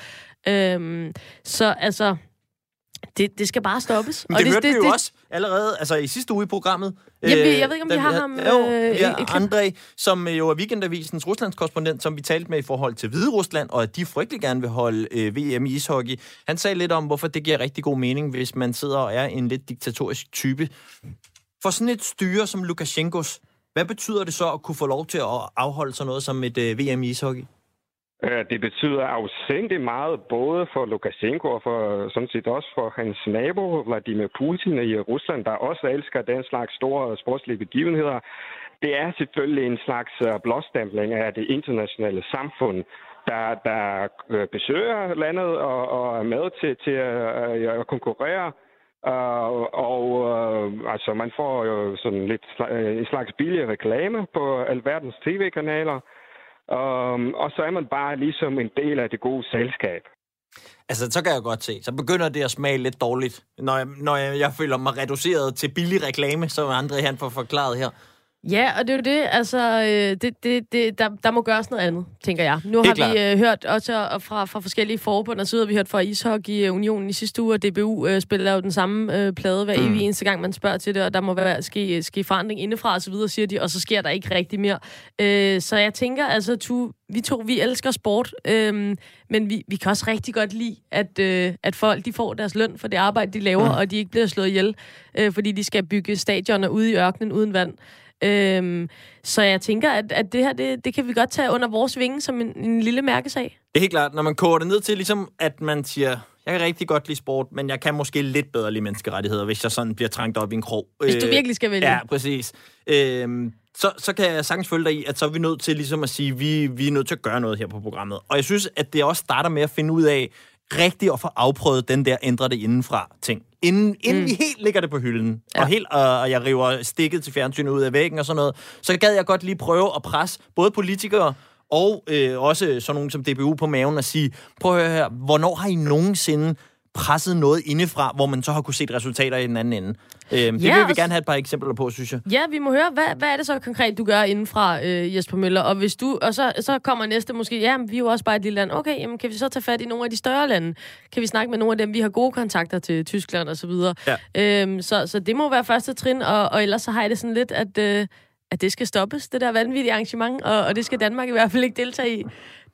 Speaker 1: Øhm, så altså, det, det skal bare stoppes.
Speaker 2: Men det, og det hørte det, vi jo det, også allerede altså, i sidste uge i programmet.
Speaker 1: Jamen, øh, jeg ved ikke, om vi har ham...
Speaker 2: Jo, øh, ja, André, som jo er Weekendavisens Ruslandskorrespondent, som vi talte med i forhold til Hvide Rusland, og at de frygtelig gerne vil holde øh, VM i ishockey. Han sagde lidt om, hvorfor det giver rigtig god mening, hvis man sidder og er en lidt diktatorisk type. For sådan et styre som Lukashenkos, hvad betyder det så at kunne få lov til at afholde sådan noget som et øh, VM i ishockey?
Speaker 6: Det betyder afsindig meget, både for Lukashenko og for, sådan set også for hans nabo, Vladimir Putin i Rusland, der også elsker den slags store sportslige begivenheder. Det er selvfølgelig en slags øh, blåstempling af det internationale samfund, der, der øh, besøger landet og, og er med til, til at, øh, at konkurrere Uh, og uh, altså, man får jo sådan lidt uh, en slags billig reklame på alverdens tv-kanaler. Um, og så er man bare ligesom en del af det gode selskab.
Speaker 2: Altså, så kan jeg godt se. Så begynder det at smage lidt dårligt, når jeg, når jeg, jeg føler mig reduceret til billig reklame, som andre han får forklaret her.
Speaker 1: Ja, og det er jo det, altså, øh, det, det, det, der, der må gøres noget andet, tænker jeg. Nu har vi øh, hørt også fra, fra forskellige forbund, og så har vi hørt fra Ishockey Unionen i sidste uge, og DBU øh, spiller jo den samme øh, plade hver mm. evig eneste gang, man spørger til det, og der må være, ske, ske forandring indefra og så videre, siger de, og så sker der ikke rigtig mere. Øh, så jeg tænker, altså, tu, vi to, vi elsker sport, øh, men vi, vi kan også rigtig godt lide, at, øh, at folk de får deres løn for det arbejde, de laver, mm. og de ikke bliver slået ihjel, øh, fordi de skal bygge stadioner ude i ørkenen uden vand. Øhm, så jeg tænker, at, at det her, det, det kan vi godt tage under vores vinge som en, en lille mærkesag.
Speaker 2: Det er helt klart, når man koger det ned til, ligesom at man siger, jeg kan rigtig godt lide sport, men jeg kan måske lidt bedre lide menneskerettigheder, hvis jeg sådan bliver trængt op i en krog.
Speaker 1: Hvis du virkelig skal vælge.
Speaker 2: Ja, præcis. Øhm, så, så kan jeg sagtens følge dig i, at så er vi nødt til ligesom at sige, at vi, vi er nødt til at gøre noget her på programmet. Og jeg synes, at det også starter med at finde ud af, rigtigt at få afprøvet den der ændre det indenfra ting. Inden, inden mm. vi helt ligger det på hylden, ja. og, helt, og, og jeg river stikket til fjernsynet ud af væggen og sådan noget, så gad jeg godt lige prøve at presse både politikere og øh, også sådan nogen som DBU på maven og sige, prøv at høre her, hvornår har I nogensinde presset noget indefra, hvor man så har kunne se resultater i den anden ende. Øhm, det ja, vil vi gerne have et par eksempler på, synes jeg.
Speaker 1: Ja, vi må høre, hvad, hvad er det så konkret, du gør indenfra, øh, Jesper Møller? Og hvis du, og så, så kommer næste måske, ja, vi er jo også bare et lille land. Okay, jamen, kan vi så tage fat i nogle af de større lande? Kan vi snakke med nogle af dem, vi har gode kontakter til Tyskland og så videre? Ja. Øhm, så, så det må være første trin, og, og ellers så har jeg det sådan lidt, at... Øh, at det skal stoppes, det der vanvittige arrangement, og, og det skal Danmark i hvert fald ikke deltage i.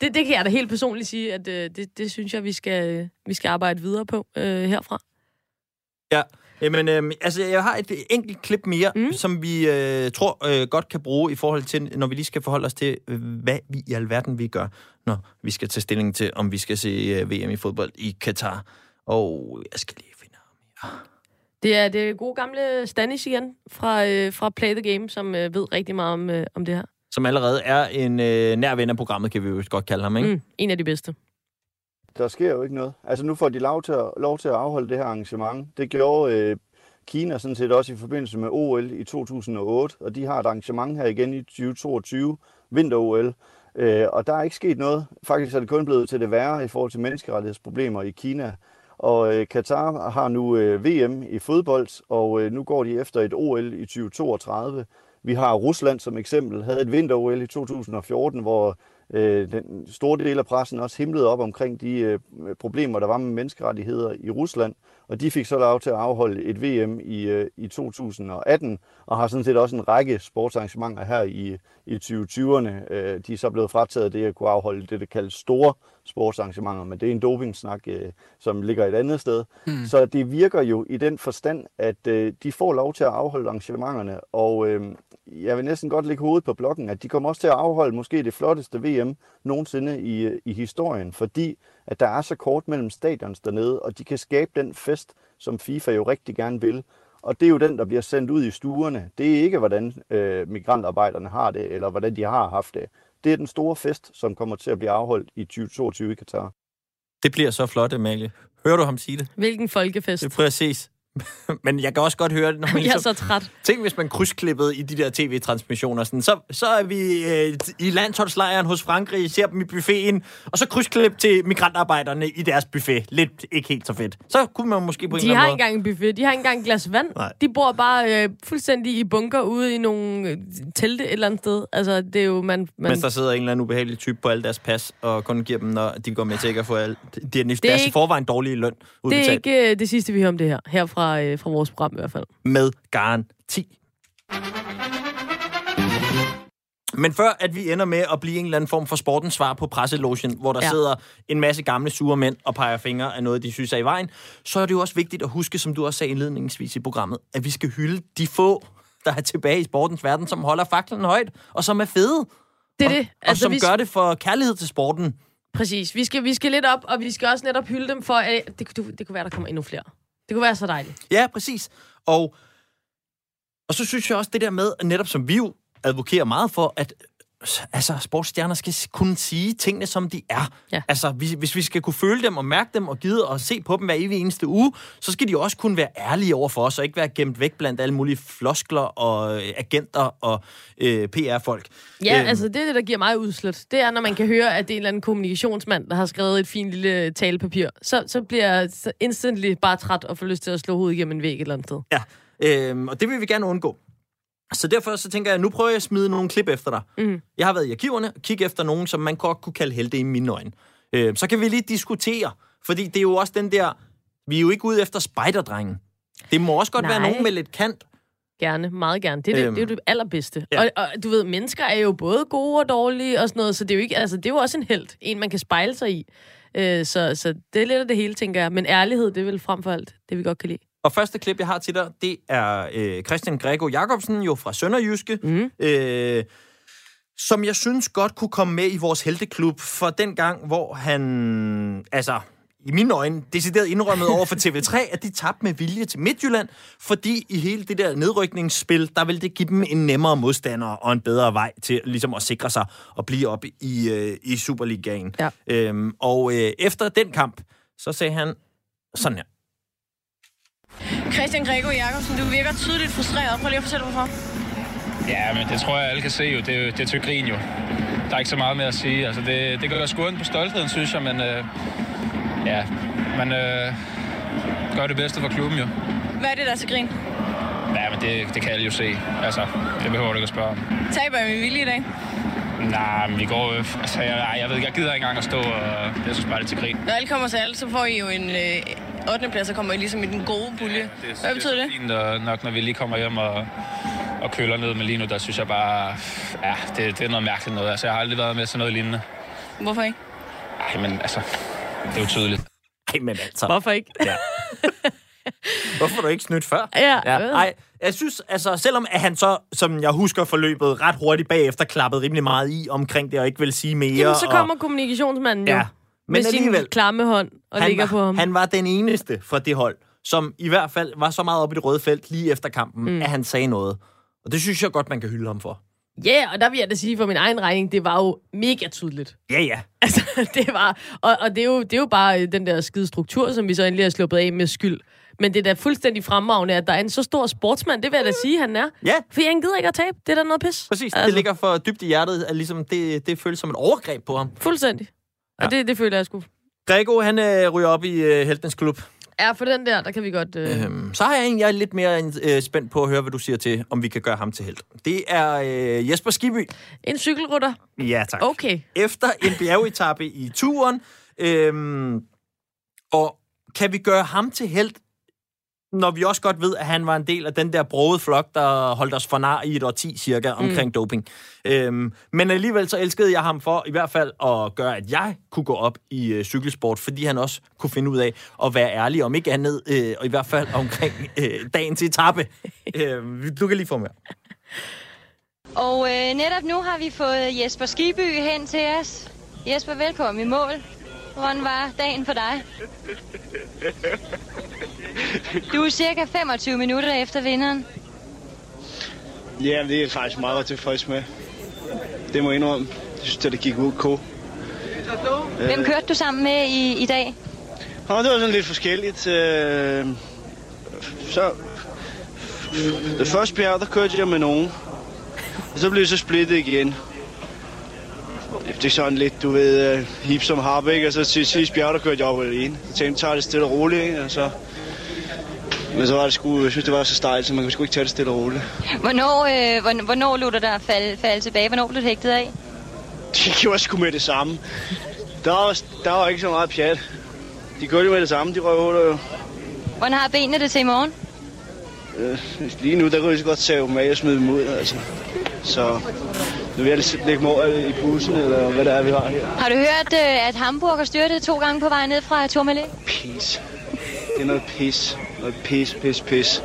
Speaker 1: Det, det kan jeg da helt personligt sige, at øh, det, det synes jeg, vi skal, vi skal arbejde videre på øh, herfra.
Speaker 2: Ja, Jamen, øh, altså, jeg har et enkelt klip mere, mm. som vi øh, tror øh, godt kan bruge i forhold til, når vi lige skal forholde os til, hvad vi i alverden vi gør, når vi skal tage stilling til, om vi skal se øh, VM i fodbold i Katar. Og jeg skal lige finde ham her.
Speaker 1: Det er det gode gamle Stanis igen fra, øh, fra Play the Game, som øh, ved rigtig meget om, øh, om det her.
Speaker 2: Som allerede er en øh, nær ven af programmet, kan vi jo godt kalde ham, ikke? Mm,
Speaker 1: en af de bedste.
Speaker 4: Der sker jo ikke noget. Altså nu får de lov til at, lov til at afholde det her arrangement. Det gjorde øh, Kina sådan set også i forbindelse med OL i 2008, og de har et arrangement her igen i 2022, vinter-OL. Øh, og der er ikke sket noget. Faktisk er det kun blevet til det værre i forhold til menneskerettighedsproblemer i Kina. Og øh, Katar har nu øh, VM i fodbold, og øh, nu går de efter et OL i 2032. Vi har Rusland som eksempel, havde et vinter-OL i 2014, hvor øh, den store del af pressen også himlede op omkring de øh, problemer, der var med menneskerettigheder i Rusland. Og de fik så lov til at afholde et VM i, øh, i 2018, og har sådan set også en række sportsarrangementer her i, i 2020'erne. Øh, de er så blevet frataget det at kunne afholde det, der kaldes store sportsarrangementer, men det er en dopingsnak, øh, som ligger et andet sted. Mm. Så det virker jo i den forstand, at de får lov til at afholde arrangementerne, og jeg vil næsten godt lægge hovedet på blokken, at de kommer også til at afholde måske det flotteste VM nogensinde i, i historien, fordi at der er så kort mellem stadions dernede, og de kan skabe den fest, som FIFA jo rigtig gerne vil. Og det er jo den, der bliver sendt ud i stuerne. Det er ikke, hvordan øh, migrantarbejderne har det, eller hvordan de har haft det. Det er den store fest, som kommer til at blive afholdt i 2022 i Katar.
Speaker 2: Det bliver så flot, Amalie. Hører du ham sige det?
Speaker 1: Hvilken folkefest?
Speaker 2: Det er præcis. Men jeg kan også godt høre det, når man
Speaker 1: Jeg er ligesom, så træt.
Speaker 2: Tænk, hvis man krydsklippede i de der tv-transmissioner. Sådan, så, så er vi øh, i landsholdslejren hos Frankrig, ser dem i buffeten, og så krydsklip til migrantarbejderne i deres buffet. Lidt ikke helt så fedt. Så kunne man måske på en
Speaker 1: De
Speaker 2: eller
Speaker 1: har
Speaker 2: anden
Speaker 1: ikke engang en buffet. De har ikke engang et glas vand.
Speaker 2: Nej.
Speaker 1: De bor bare øh, fuldstændig i bunker ude i nogle øh, telte et eller andet sted. Altså, det er jo... Man, man...
Speaker 2: Mens der sidder en eller anden ubehagelig type på alle deres pas, og kun giver dem, når de går med til ikke at få alt. Det er deres
Speaker 1: ikke-
Speaker 2: forvejen dårlige løn
Speaker 1: Det
Speaker 2: udbetalt.
Speaker 1: er ikke øh, det sidste, vi hører om det her. Her fra, øh, fra vores program i hvert fald.
Speaker 2: med garanti. Men før at vi ender med at blive en eller anden form for sportens svar på presselogen, hvor der
Speaker 1: Ja.
Speaker 2: sidder en masse gamle sure mænd og peger fingre af noget, de synes er i vejen, så er det jo også vigtigt at huske, som du også sagde indledningsvis i programmet, at vi skal hylde de få, der er tilbage i sportens verden, som holder faklen højt, og som er fede.
Speaker 1: Det er
Speaker 2: og,
Speaker 1: det.
Speaker 2: Og som
Speaker 1: vi,
Speaker 2: gør det for kærlighed til sporten.
Speaker 1: Præcis. Vi skal, vi skal lidt op, og vi skal også netop hylde dem for... Øh, det, det, det kunne være, der kommer endnu flere. Det kunne være så dejligt.
Speaker 2: Ja, præcis. Og, og så synes jeg også det der med, netop som vi jo advokerer meget for, at altså, sportsstjerner skal kunne sige tingene, som de er.
Speaker 1: Ja.
Speaker 2: Altså, hvis, hvis vi skal kunne føle dem og mærke dem og gide og se på dem hver evig eneste uge, så skal de også kunne være ærlige over for os, og ikke være gemt væk blandt alle mulige floskler og øh, agenter og øh, PR-folk.
Speaker 1: Ja,
Speaker 2: Øhm,
Speaker 1: altså det er det, der giver mig udslet. Det er, når man kan høre, at det er en eller anden kommunikationsmand, der har skrevet et fint lille talepapir. Så, så bliver jeg instantly bare træt og får lyst til at slå hovedet igennem en væg et eller andet sted.
Speaker 2: Ja, øhm, og det vil vi gerne undgå. Så derfor så tænker jeg, nu prøver jeg at smide nogle klip efter dig.
Speaker 1: Mm.
Speaker 2: Jeg har været i arkiverne og kigge efter nogen, som man godt kunne kalde helte i mine øjne. Øh, så kan vi lige diskutere, fordi det er jo også den der, vi er jo ikke ude efter spejderdrengen. Det må også godt
Speaker 1: Nej.
Speaker 2: være nogen med lidt kant.
Speaker 1: Gerne, meget gerne. Det er, det,
Speaker 2: Øhm.
Speaker 1: det, er jo det allerbedste.
Speaker 2: Ja.
Speaker 1: Og, og du ved, mennesker er jo både gode og dårlige og sådan noget, så det er jo, ikke, altså, det er jo også en held. En, man kan spejle sig i. Øh, så, så det er lidt af det hele, tænker jeg. Men ærlighed, det er vel frem for alt det, vi godt kan lide.
Speaker 2: Og første klip, jeg har til dig, det er øh, Christian Grego Jacobsen, jo fra Sønderjyske,
Speaker 1: Mm.
Speaker 2: øh, som jeg synes godt kunne komme med i vores helteklub for den gang, hvor han, altså i mine øjne, decideret indrømmet over for TV3, at de tabte med vilje til Midtjylland, fordi i hele det der nedrykningsspil, der ville det give dem en nemmere modstander og en bedre vej til ligesom at sikre sig og blive op i, øh, i Superligaen.
Speaker 1: Ja.
Speaker 2: Øhm, og øh, efter den kamp, så sagde han sådan her.
Speaker 7: Christian Grego Jacobsen, du virker tydeligt frustreret. Prøv lige at fortælle, hvorfor.
Speaker 8: Ja, men det tror jeg, alle kan se jo. Det er, det er til grin jo. Der er ikke så meget mere at sige. Altså, det, det gør ondt på stoltheden, synes jeg, men øh, ja, man øh, gør det bedste for klubben jo.
Speaker 7: Hvad er det, der er til grin?
Speaker 8: Ja, men det, det kan alle jo se. Altså, det behøver du ikke at spørge om.
Speaker 7: Taber med vilje i dag?
Speaker 8: Nej, men vi går jo... Altså, jeg, jeg ved ikke, jeg gider ikke engang at stå, og jeg synes bare, det er til grin.
Speaker 7: Når alt kommer til alt, så får I jo en øh, 8. plads, og kommer I ligesom i den gode pulje. Hvad betyder det?
Speaker 8: Det er fint, og nok når vi lige kommer hjem og, og køler ned med lige nu, der synes jeg bare... Ja, det, det er noget mærkeligt noget. Altså, jeg har aldrig været med til noget lignende.
Speaker 7: Hvorfor ikke?
Speaker 8: Ej, men altså, det er jo tydeligt.
Speaker 2: Ej, men altså.
Speaker 1: Hvorfor ikke?
Speaker 2: Ja. Hvorfor du ikke snydt før?
Speaker 1: Ja,
Speaker 2: Ja, ej, jeg synes, altså, selvom at han så, som jeg husker forløbet, ret hurtigt bagefter klappede rimelig meget i omkring det, og ikke vil sige mere.
Speaker 1: Jamen, så kommer
Speaker 2: og,
Speaker 1: kommunikationsmanden jo
Speaker 2: Ja,
Speaker 1: ja,
Speaker 2: men
Speaker 1: med sin
Speaker 2: alligevel.
Speaker 1: klamme hånd og ligger
Speaker 2: var,
Speaker 1: på ham.
Speaker 2: han var den eneste fra det hold, som i hvert fald var så meget oppe i det røde felt lige efter kampen, mm. at han sagde noget. Og det synes jeg godt, man kan hylde ham for.
Speaker 1: Ja, yeah, og der vil jeg da sige for min egen regning, det var jo mega tydeligt.
Speaker 2: Ja, ja.
Speaker 1: Altså, det var... Og, og det, er jo, det er jo bare øh, den der skide struktur, som vi så endelig har sluppet af med skyld. Men det er da fuldstændig fremragende, at der er en så stor sportsmand, det vil jeg da sige, han er.
Speaker 2: Ja.
Speaker 1: For han gider ikke at tabe. Det er da noget pis.
Speaker 2: Præcis, altså. det ligger for dybt i hjertet, at ligesom det, det føles som et overgreb på ham.
Speaker 1: Fuldstændig. Ja. Og det, det føler jeg sgu.
Speaker 2: Grego, han øh, ryger op i øh, Heltens Klub.
Speaker 1: Ja, for den der, der kan vi godt... Øh...
Speaker 2: Øhm, så har jeg en, jeg er lidt mere øh, spændt på at høre, hvad du siger til, om vi kan gøre ham til held. Det er øh, Jesper Skiby.
Speaker 1: En cykelrytter.
Speaker 2: Ja, tak.
Speaker 1: Okay.
Speaker 2: Efter en bjergetappe i turen. Øhm, og kan vi gøre ham til held, når vi også godt ved, at han var en del af den der brogede flok, der holdt os for nar i et årti cirka omkring mm. doping. Øhm, men alligevel så elskede jeg ham for i hvert fald at gøre, at jeg kunne gå op i øh, cykelsport, fordi han også kunne finde ud af at være ærlig, om ikke andet, øh, og i hvert fald omkring øh, dagens etape. øh, du kan lige få med.
Speaker 9: Og øh, netop nu har vi fået Jesper Skiby hen til os. Jesper, velkommen i mål. Hvordan var dagen for dig? Du er cirka 25 minutter efter vinderen.
Speaker 10: Ja, det er jeg faktisk meget tilfreds med. Det må jeg indrømme. Jeg synes, at det gik OK.
Speaker 9: Hvem kørte du sammen med i, i dag?
Speaker 10: Og det var sådan lidt forskelligt. Øh, Så... Det første bjerg, der kørte jeg med nogen. Og så blev jeg så splittet igen. Det er sådan lidt, du ved, uh, hip som harp, ikke? Og så til sidste bjerg, der kørte jeg op alene. Så tænkte jeg, tager det stille og roligt, ikke? Og så... Men så var det sgu, jeg synes, det var så stejlt, så man kunne sgu ikke tage det stille og roligt.
Speaker 9: Hvornår, øh, hvorn- hvornår lå du der falde, falde tilbage? Hvornår blev du hægtet af?
Speaker 10: De gjorde sgu med det samme. Der var, der var ikke så meget pjat. De gjorde det med det samme, de røvhuller jo.
Speaker 9: Hvordan har benene det til i morgen?
Speaker 10: Øh, lige nu, der kunne jeg så godt tage dem af og smide dem ud, altså. Så nu vil jeg lige lægge mål i bussen, eller hvad det er, vi har her.
Speaker 9: Har du hørt, øh, at Hamburg har styrtet to gange på vej ned fra Tourmalet?
Speaker 10: Pis. Det er noget pis. Noget pis, pis, pis.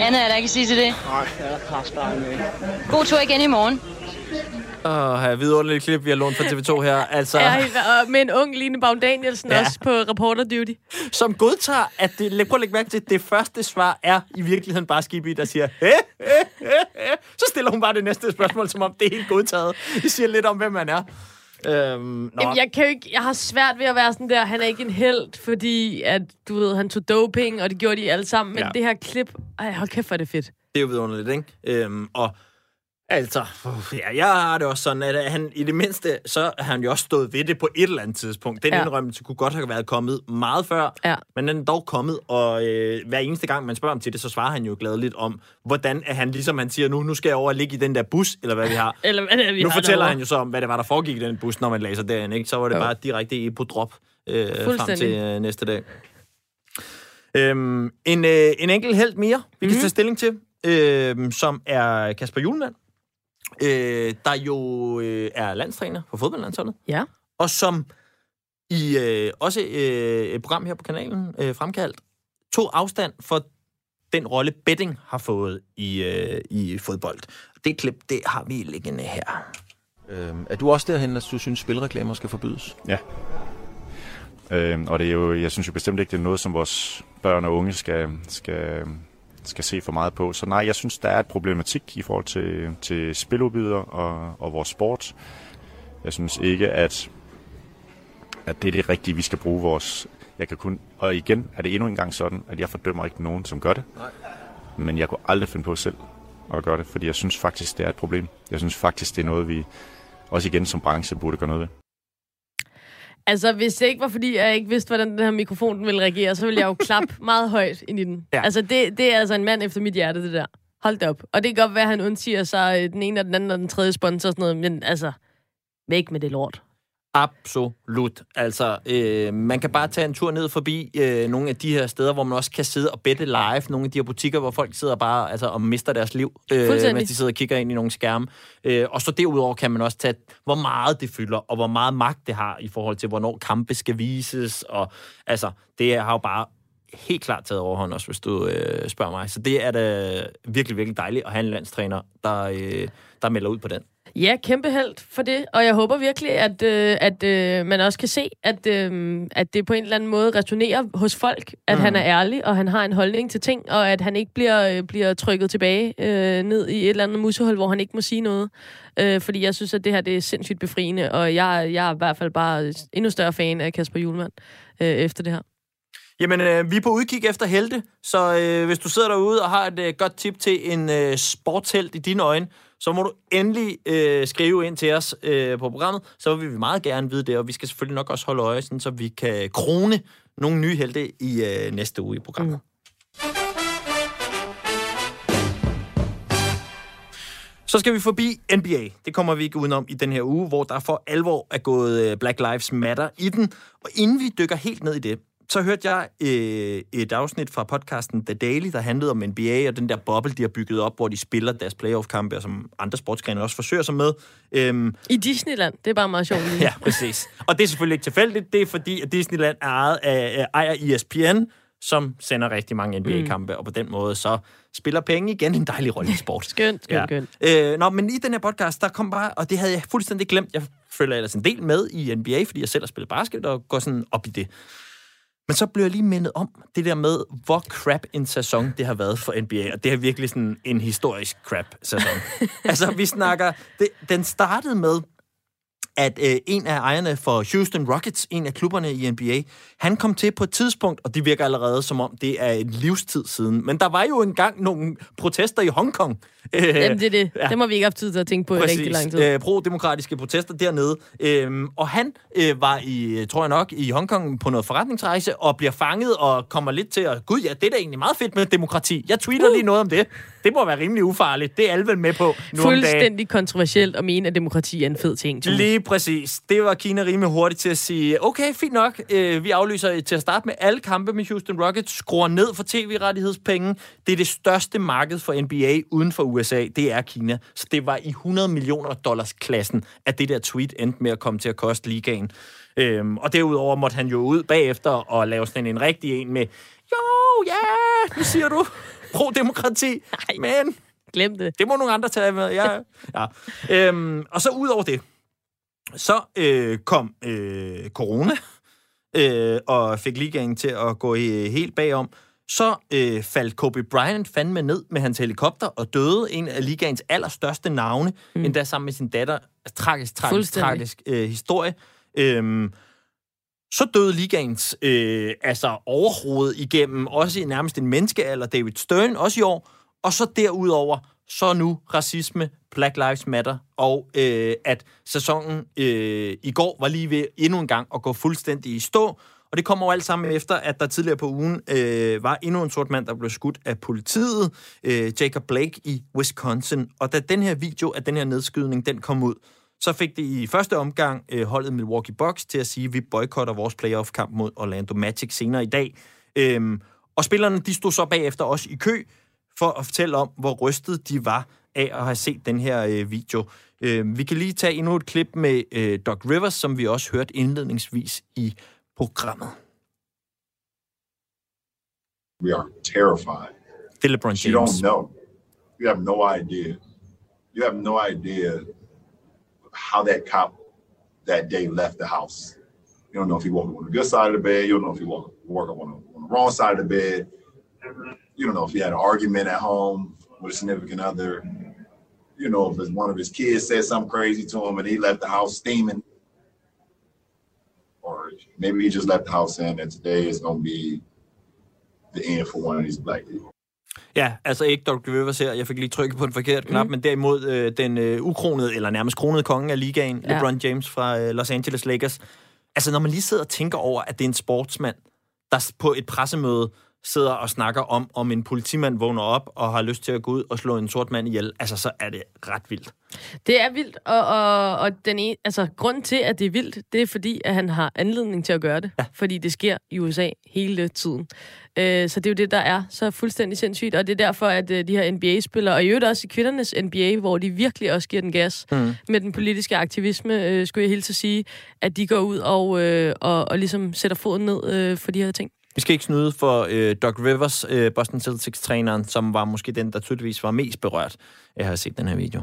Speaker 9: Andet er der ikke at sige til det.
Speaker 10: Nej, jeg er kraftsbarn med.
Speaker 9: God tur igen i morgen.
Speaker 2: Åh, her vidunderligt klip, vi har lånt fra TV2 her. Altså,
Speaker 1: Ja, og med en ung Line Baum Danielsen
Speaker 2: Ja.
Speaker 1: også på reporter duty.
Speaker 2: som godtager, at det, prøv at lægge mærke til, at det første svar er i virkeligheden bare Skibi, der siger, Hæ? Hæ? Hæ? Hæ? så stiller hun bare det næste spørgsmål, som om det er helt godtaget. Det siger lidt om, hvem man er. Øhm, nå.
Speaker 1: Jamen, jeg, kan jo ikke, jeg har svært ved at være sådan der, han er ikke en held, fordi at, du ved, han tog doping, og det gjorde de alle sammen. Men
Speaker 2: Ja.
Speaker 1: ja. det her klip, ej, hold kæft, hvor er det fedt.
Speaker 2: Det er jo vidunderligt, ikke? Øhm, og altså, ja, jeg har det også sådan, at han i det mindste, så har han jo også stået ved det på et eller andet tidspunkt. Den ja. Indrømmelse kunne godt have været kommet meget før,
Speaker 1: Ja.
Speaker 2: men den er dog kommet, og øh, hver eneste gang, man spørger ham til det, så svarer han jo gladeligt om, hvordan er han, ligesom han siger, nu, nu skal jeg over og ligge i den der bus, eller hvad vi har.
Speaker 1: Eller hvad det er, vi
Speaker 2: nu
Speaker 1: har
Speaker 2: fortæller
Speaker 1: derovre.
Speaker 2: han jo så om, hvad det var, der foregik i den bus, når man læser derinde, ikke? Så var det
Speaker 1: Jo.
Speaker 2: bare direkte i på drop øh, frem til øh, næste dag. Øhm, en, øh, en enkelt held mere, vi kan
Speaker 1: Mhm.
Speaker 2: tage stilling til, øh, som er Kasper Julemand, øh, der jo øh, er landstræner for fodboldlandsholdet,
Speaker 1: Ja.
Speaker 2: og som i øh, også øh, et program her på kanalen, øh, fremkaldt, tog afstand for den rolle betting har fået i, øh, i fodbold. Det klip, det har vi liggende her.
Speaker 11: Øhm, er du også derhen, at du synes, spilreklamer skal forbydes?
Speaker 12: Ja. Øhm, og det er jo, jeg synes jo bestemt ikke, det er noget, som vores børn og unge skal, skal, skal se for meget på. Så nej, jeg synes, der er et problematik i forhold til, til spiludbyder og, og vores sport. Jeg synes ikke, at, at det er det rigtige, vi skal bruge vores... Jeg kan kun, og igen er det endnu en gang sådan, at jeg fordømmer ikke nogen, som gør det.
Speaker 11: Nej.
Speaker 12: Men jeg kunne aldrig finde på selv at gøre det, fordi jeg synes faktisk, det er et problem. Jeg synes faktisk, det er noget, vi også igen som branche burde gøre noget ved.
Speaker 1: Altså, hvis det ikke var, fordi jeg ikke vidste, hvordan den her mikrofon den ville reagere, så ville jeg jo klappe meget højt ind i den.
Speaker 2: Ja.
Speaker 1: Altså, det, det er altså en mand efter mit hjerte, det der. Hold da op. Og det kan godt være, at han undsiger sig øh, den ene og den anden og den tredje sponsor og sådan noget, men altså, væk med det lort.
Speaker 2: Absolut. Altså, øh, man kan bare tage en tur ned forbi øh, nogle af de her steder, hvor man også kan sidde og bette live. Nogle af de her butikker, hvor folk sidder bare altså, og mister deres liv, øh, mens de sidder og kigger ind i nogle skærme. Øh, og så derudover kan man også tage, hvor meget det fylder, og hvor meget magt det har i forhold til, hvornår kampe skal vises. Og altså, det har jo bare helt klart taget overhånd også, hvis du øh, spørger mig. Så det er da virkelig, virkelig dejligt at have en landstræner, der, øh, der melder ud på den.
Speaker 1: Ja, kæmpe held for det, og jeg håber virkelig, at, øh, at øh, man også kan se, at, øh, at det på en eller anden måde resonerer hos folk, at mm. han er ærlig, og han har en holdning til ting, og at han ikke bliver, øh, bliver trykket tilbage øh, ned i et eller andet musehul, hvor han ikke må sige noget. Øh, fordi jeg synes, at det her det er sindssygt befriende, og jeg, jeg er i hvert fald bare endnu større fan af Kasper Julemand øh, efter det her.
Speaker 2: Jamen, øh, vi er på udkig efter helte, så øh, hvis du sidder derude og har et øh, godt tip til en øh, sportshelt i dine øjne, så må du endelig øh, skrive ind til os øh, på programmet, så vil vi meget gerne vide det, og vi skal selvfølgelig nok også holde øje, sådan, så vi kan krone nogle nye helte i øh, næste uge i programmet. Mm. Så skal vi forbi NBA. Det kommer vi ikke udenom i den her uge, hvor der for alvor er gået øh, Black Lives Matter i den. Og inden vi dykker helt ned i det, så hørte jeg øh, et afsnit fra podcasten The Daily, der handlede om NBA og den der boble, de har bygget op, hvor de spiller deres playoff-kampe, og som andre sportsgrene også forsøger sig med. Øhm,
Speaker 1: I Disneyland, det er bare meget sjovt.
Speaker 2: Ja, præcis. Og det er selvfølgelig ikke tilfældigt. Det er fordi, at Disneyland er ejet af, af ejer ESPN, som sender rigtig mange NBA-kampe, mm. og på den måde så spiller penge igen en dejlig rolle i sport.
Speaker 1: Skønt, skønt, skønt.
Speaker 2: Øh, nå, men i den her podcast, der kom bare, og det havde jeg fuldstændig glemt, jeg følger ellers en del med i NBA, fordi jeg selv har spillet basket og går sådan op i det. Men så blev jeg lige mindet om det der med, hvor crap en sæson det har været for NBA, og det er virkelig sådan en historisk crap sæson. altså, vi snakker, det, den startede med, at øh, en af ejerne for Houston Rockets, en af klubberne i NBA, han kom til på et tidspunkt, og det virker allerede som om, det er en livstid siden. Men der var jo engang nogle protester i Hongkong.
Speaker 1: Jamen, det er det.
Speaker 2: ja.
Speaker 1: Det må vi ikke have tid til at tænke på i rigtig lang tid.
Speaker 2: Øh, pro-demokratiske protester dernede. Øhm, og han øh, var i, tror jeg nok, i Hongkong på noget forretningsrejse, og bliver fanget og kommer lidt til at, gud ja, det er da egentlig meget fedt med demokrati. Jeg tweeter uh. lige noget om det. Det må være rimelig ufarligt. Det er alle vel med på nu.
Speaker 1: Fuldstændig kontroversielt at mene, at demokrati er en fed ting. Tue.
Speaker 2: Lige præcis. Det var Kina rimelig hurtigt til at sige, okay, fint nok, øh, vi aflyser til at starte med alle kampe med Houston Rockets, skruer ned for tv-rettighedspenge. Det er det største marked for NBA uden for USA, det er Kina. Så det var i 100 millioner dollars klassen, at det der tweet endte med at komme til at koste ligaen. Øhm, og derudover måtte han jo ud bagefter og lave sådan en rigtig en med, jo, ja, nu siger du pro-demokrati, men
Speaker 1: Glem det.
Speaker 2: Det må nogle andre tage med. Ja, ja. Øhm, og så ud over det, så øh, kom øh, corona, øh, og fik ligaen til at gå he- helt bagom. Så øh, faldt Kobe Bryant fandme ned med hans helikopter og døde en af ligaens allerstørste navne, mm. endda sammen med sin datter. Tragisk, tragisk, tragisk øh, historie. Øhm, så døde ligaens øh, altså overhovedet igennem, også i nærmest en menneskealder, David Stern, også i år. Og så derudover, så nu racisme, Black Lives Matter, og øh, at sæsonen øh, i går var lige ved endnu en gang at gå fuldstændig i stå. Og det kommer jo alt sammen efter, at der tidligere på ugen øh, var endnu en sort mand, der blev skudt af politiet, øh, Jacob Blake i Wisconsin. Og da den her video af den her nedskydning, den kom ud, så fik det i første omgang øh, holdet Milwaukee Bucks til at sige, at vi boykotter vores playoff-kamp mod Orlando Magic senere i dag. Øhm, og spillerne, de stod så bagefter også i kø for at fortælle om, hvor rystet de var af at have set den her øh, video. Øh, vi kan lige tage endnu et klip med øh, Doc Rivers, som vi også hørte indledningsvis i programmet.
Speaker 13: We are terrified.
Speaker 2: Det er LeBron
Speaker 13: You don't know. You have no idea. You have no idea how that cop that day left the house. You don't know if he up on the good side of the bed. You don't know if he woke, woke on the, on the wrong side of the bed. You don't know if he had an argument at home with a significant other. You know if one of his kids said something crazy to him and he left the house steaming. Or maybe he just left the house saying that today is going to be the end for one of these black people.
Speaker 2: Ja, altså ikke Doc Rivers her. Jeg fik lige trykket på en forkert knap, mm. men derimod øh, den øh, ukronede, eller nærmest kronede konge af ligaen, ja. LeBron James fra øh, Los Angeles Lakers. Altså, når man lige sidder og tænker over, at det er en sportsmand, der på et pressemøde sidder og snakker om, om en politimand vågner op og har lyst til at gå ud og slå en sort mand ihjel, altså, så er det ret vildt.
Speaker 1: Det er vildt, og, og, og den ene, altså, grunden til, at det er vildt, det er fordi, at han har anledning til at gøre det. Ja. Fordi det sker i USA hele tiden. Øh, så det er jo det, der er så fuldstændig sindssygt, og det er derfor, at øh, de her NBA-spillere, og i øvrigt også i kvindernes NBA, hvor de virkelig også giver den gas
Speaker 2: Mm.
Speaker 1: med den politiske aktivisme, øh, skulle jeg helt til sige, at de går ud og, øh, og, og ligesom sætter foden ned øh, for de her ting.
Speaker 2: Vi skal ikke snyde for øh, Doc Rivers, øh, Boston Celtics-træneren, som var måske den, der tydeligvis var mest berørt af at have set den her video.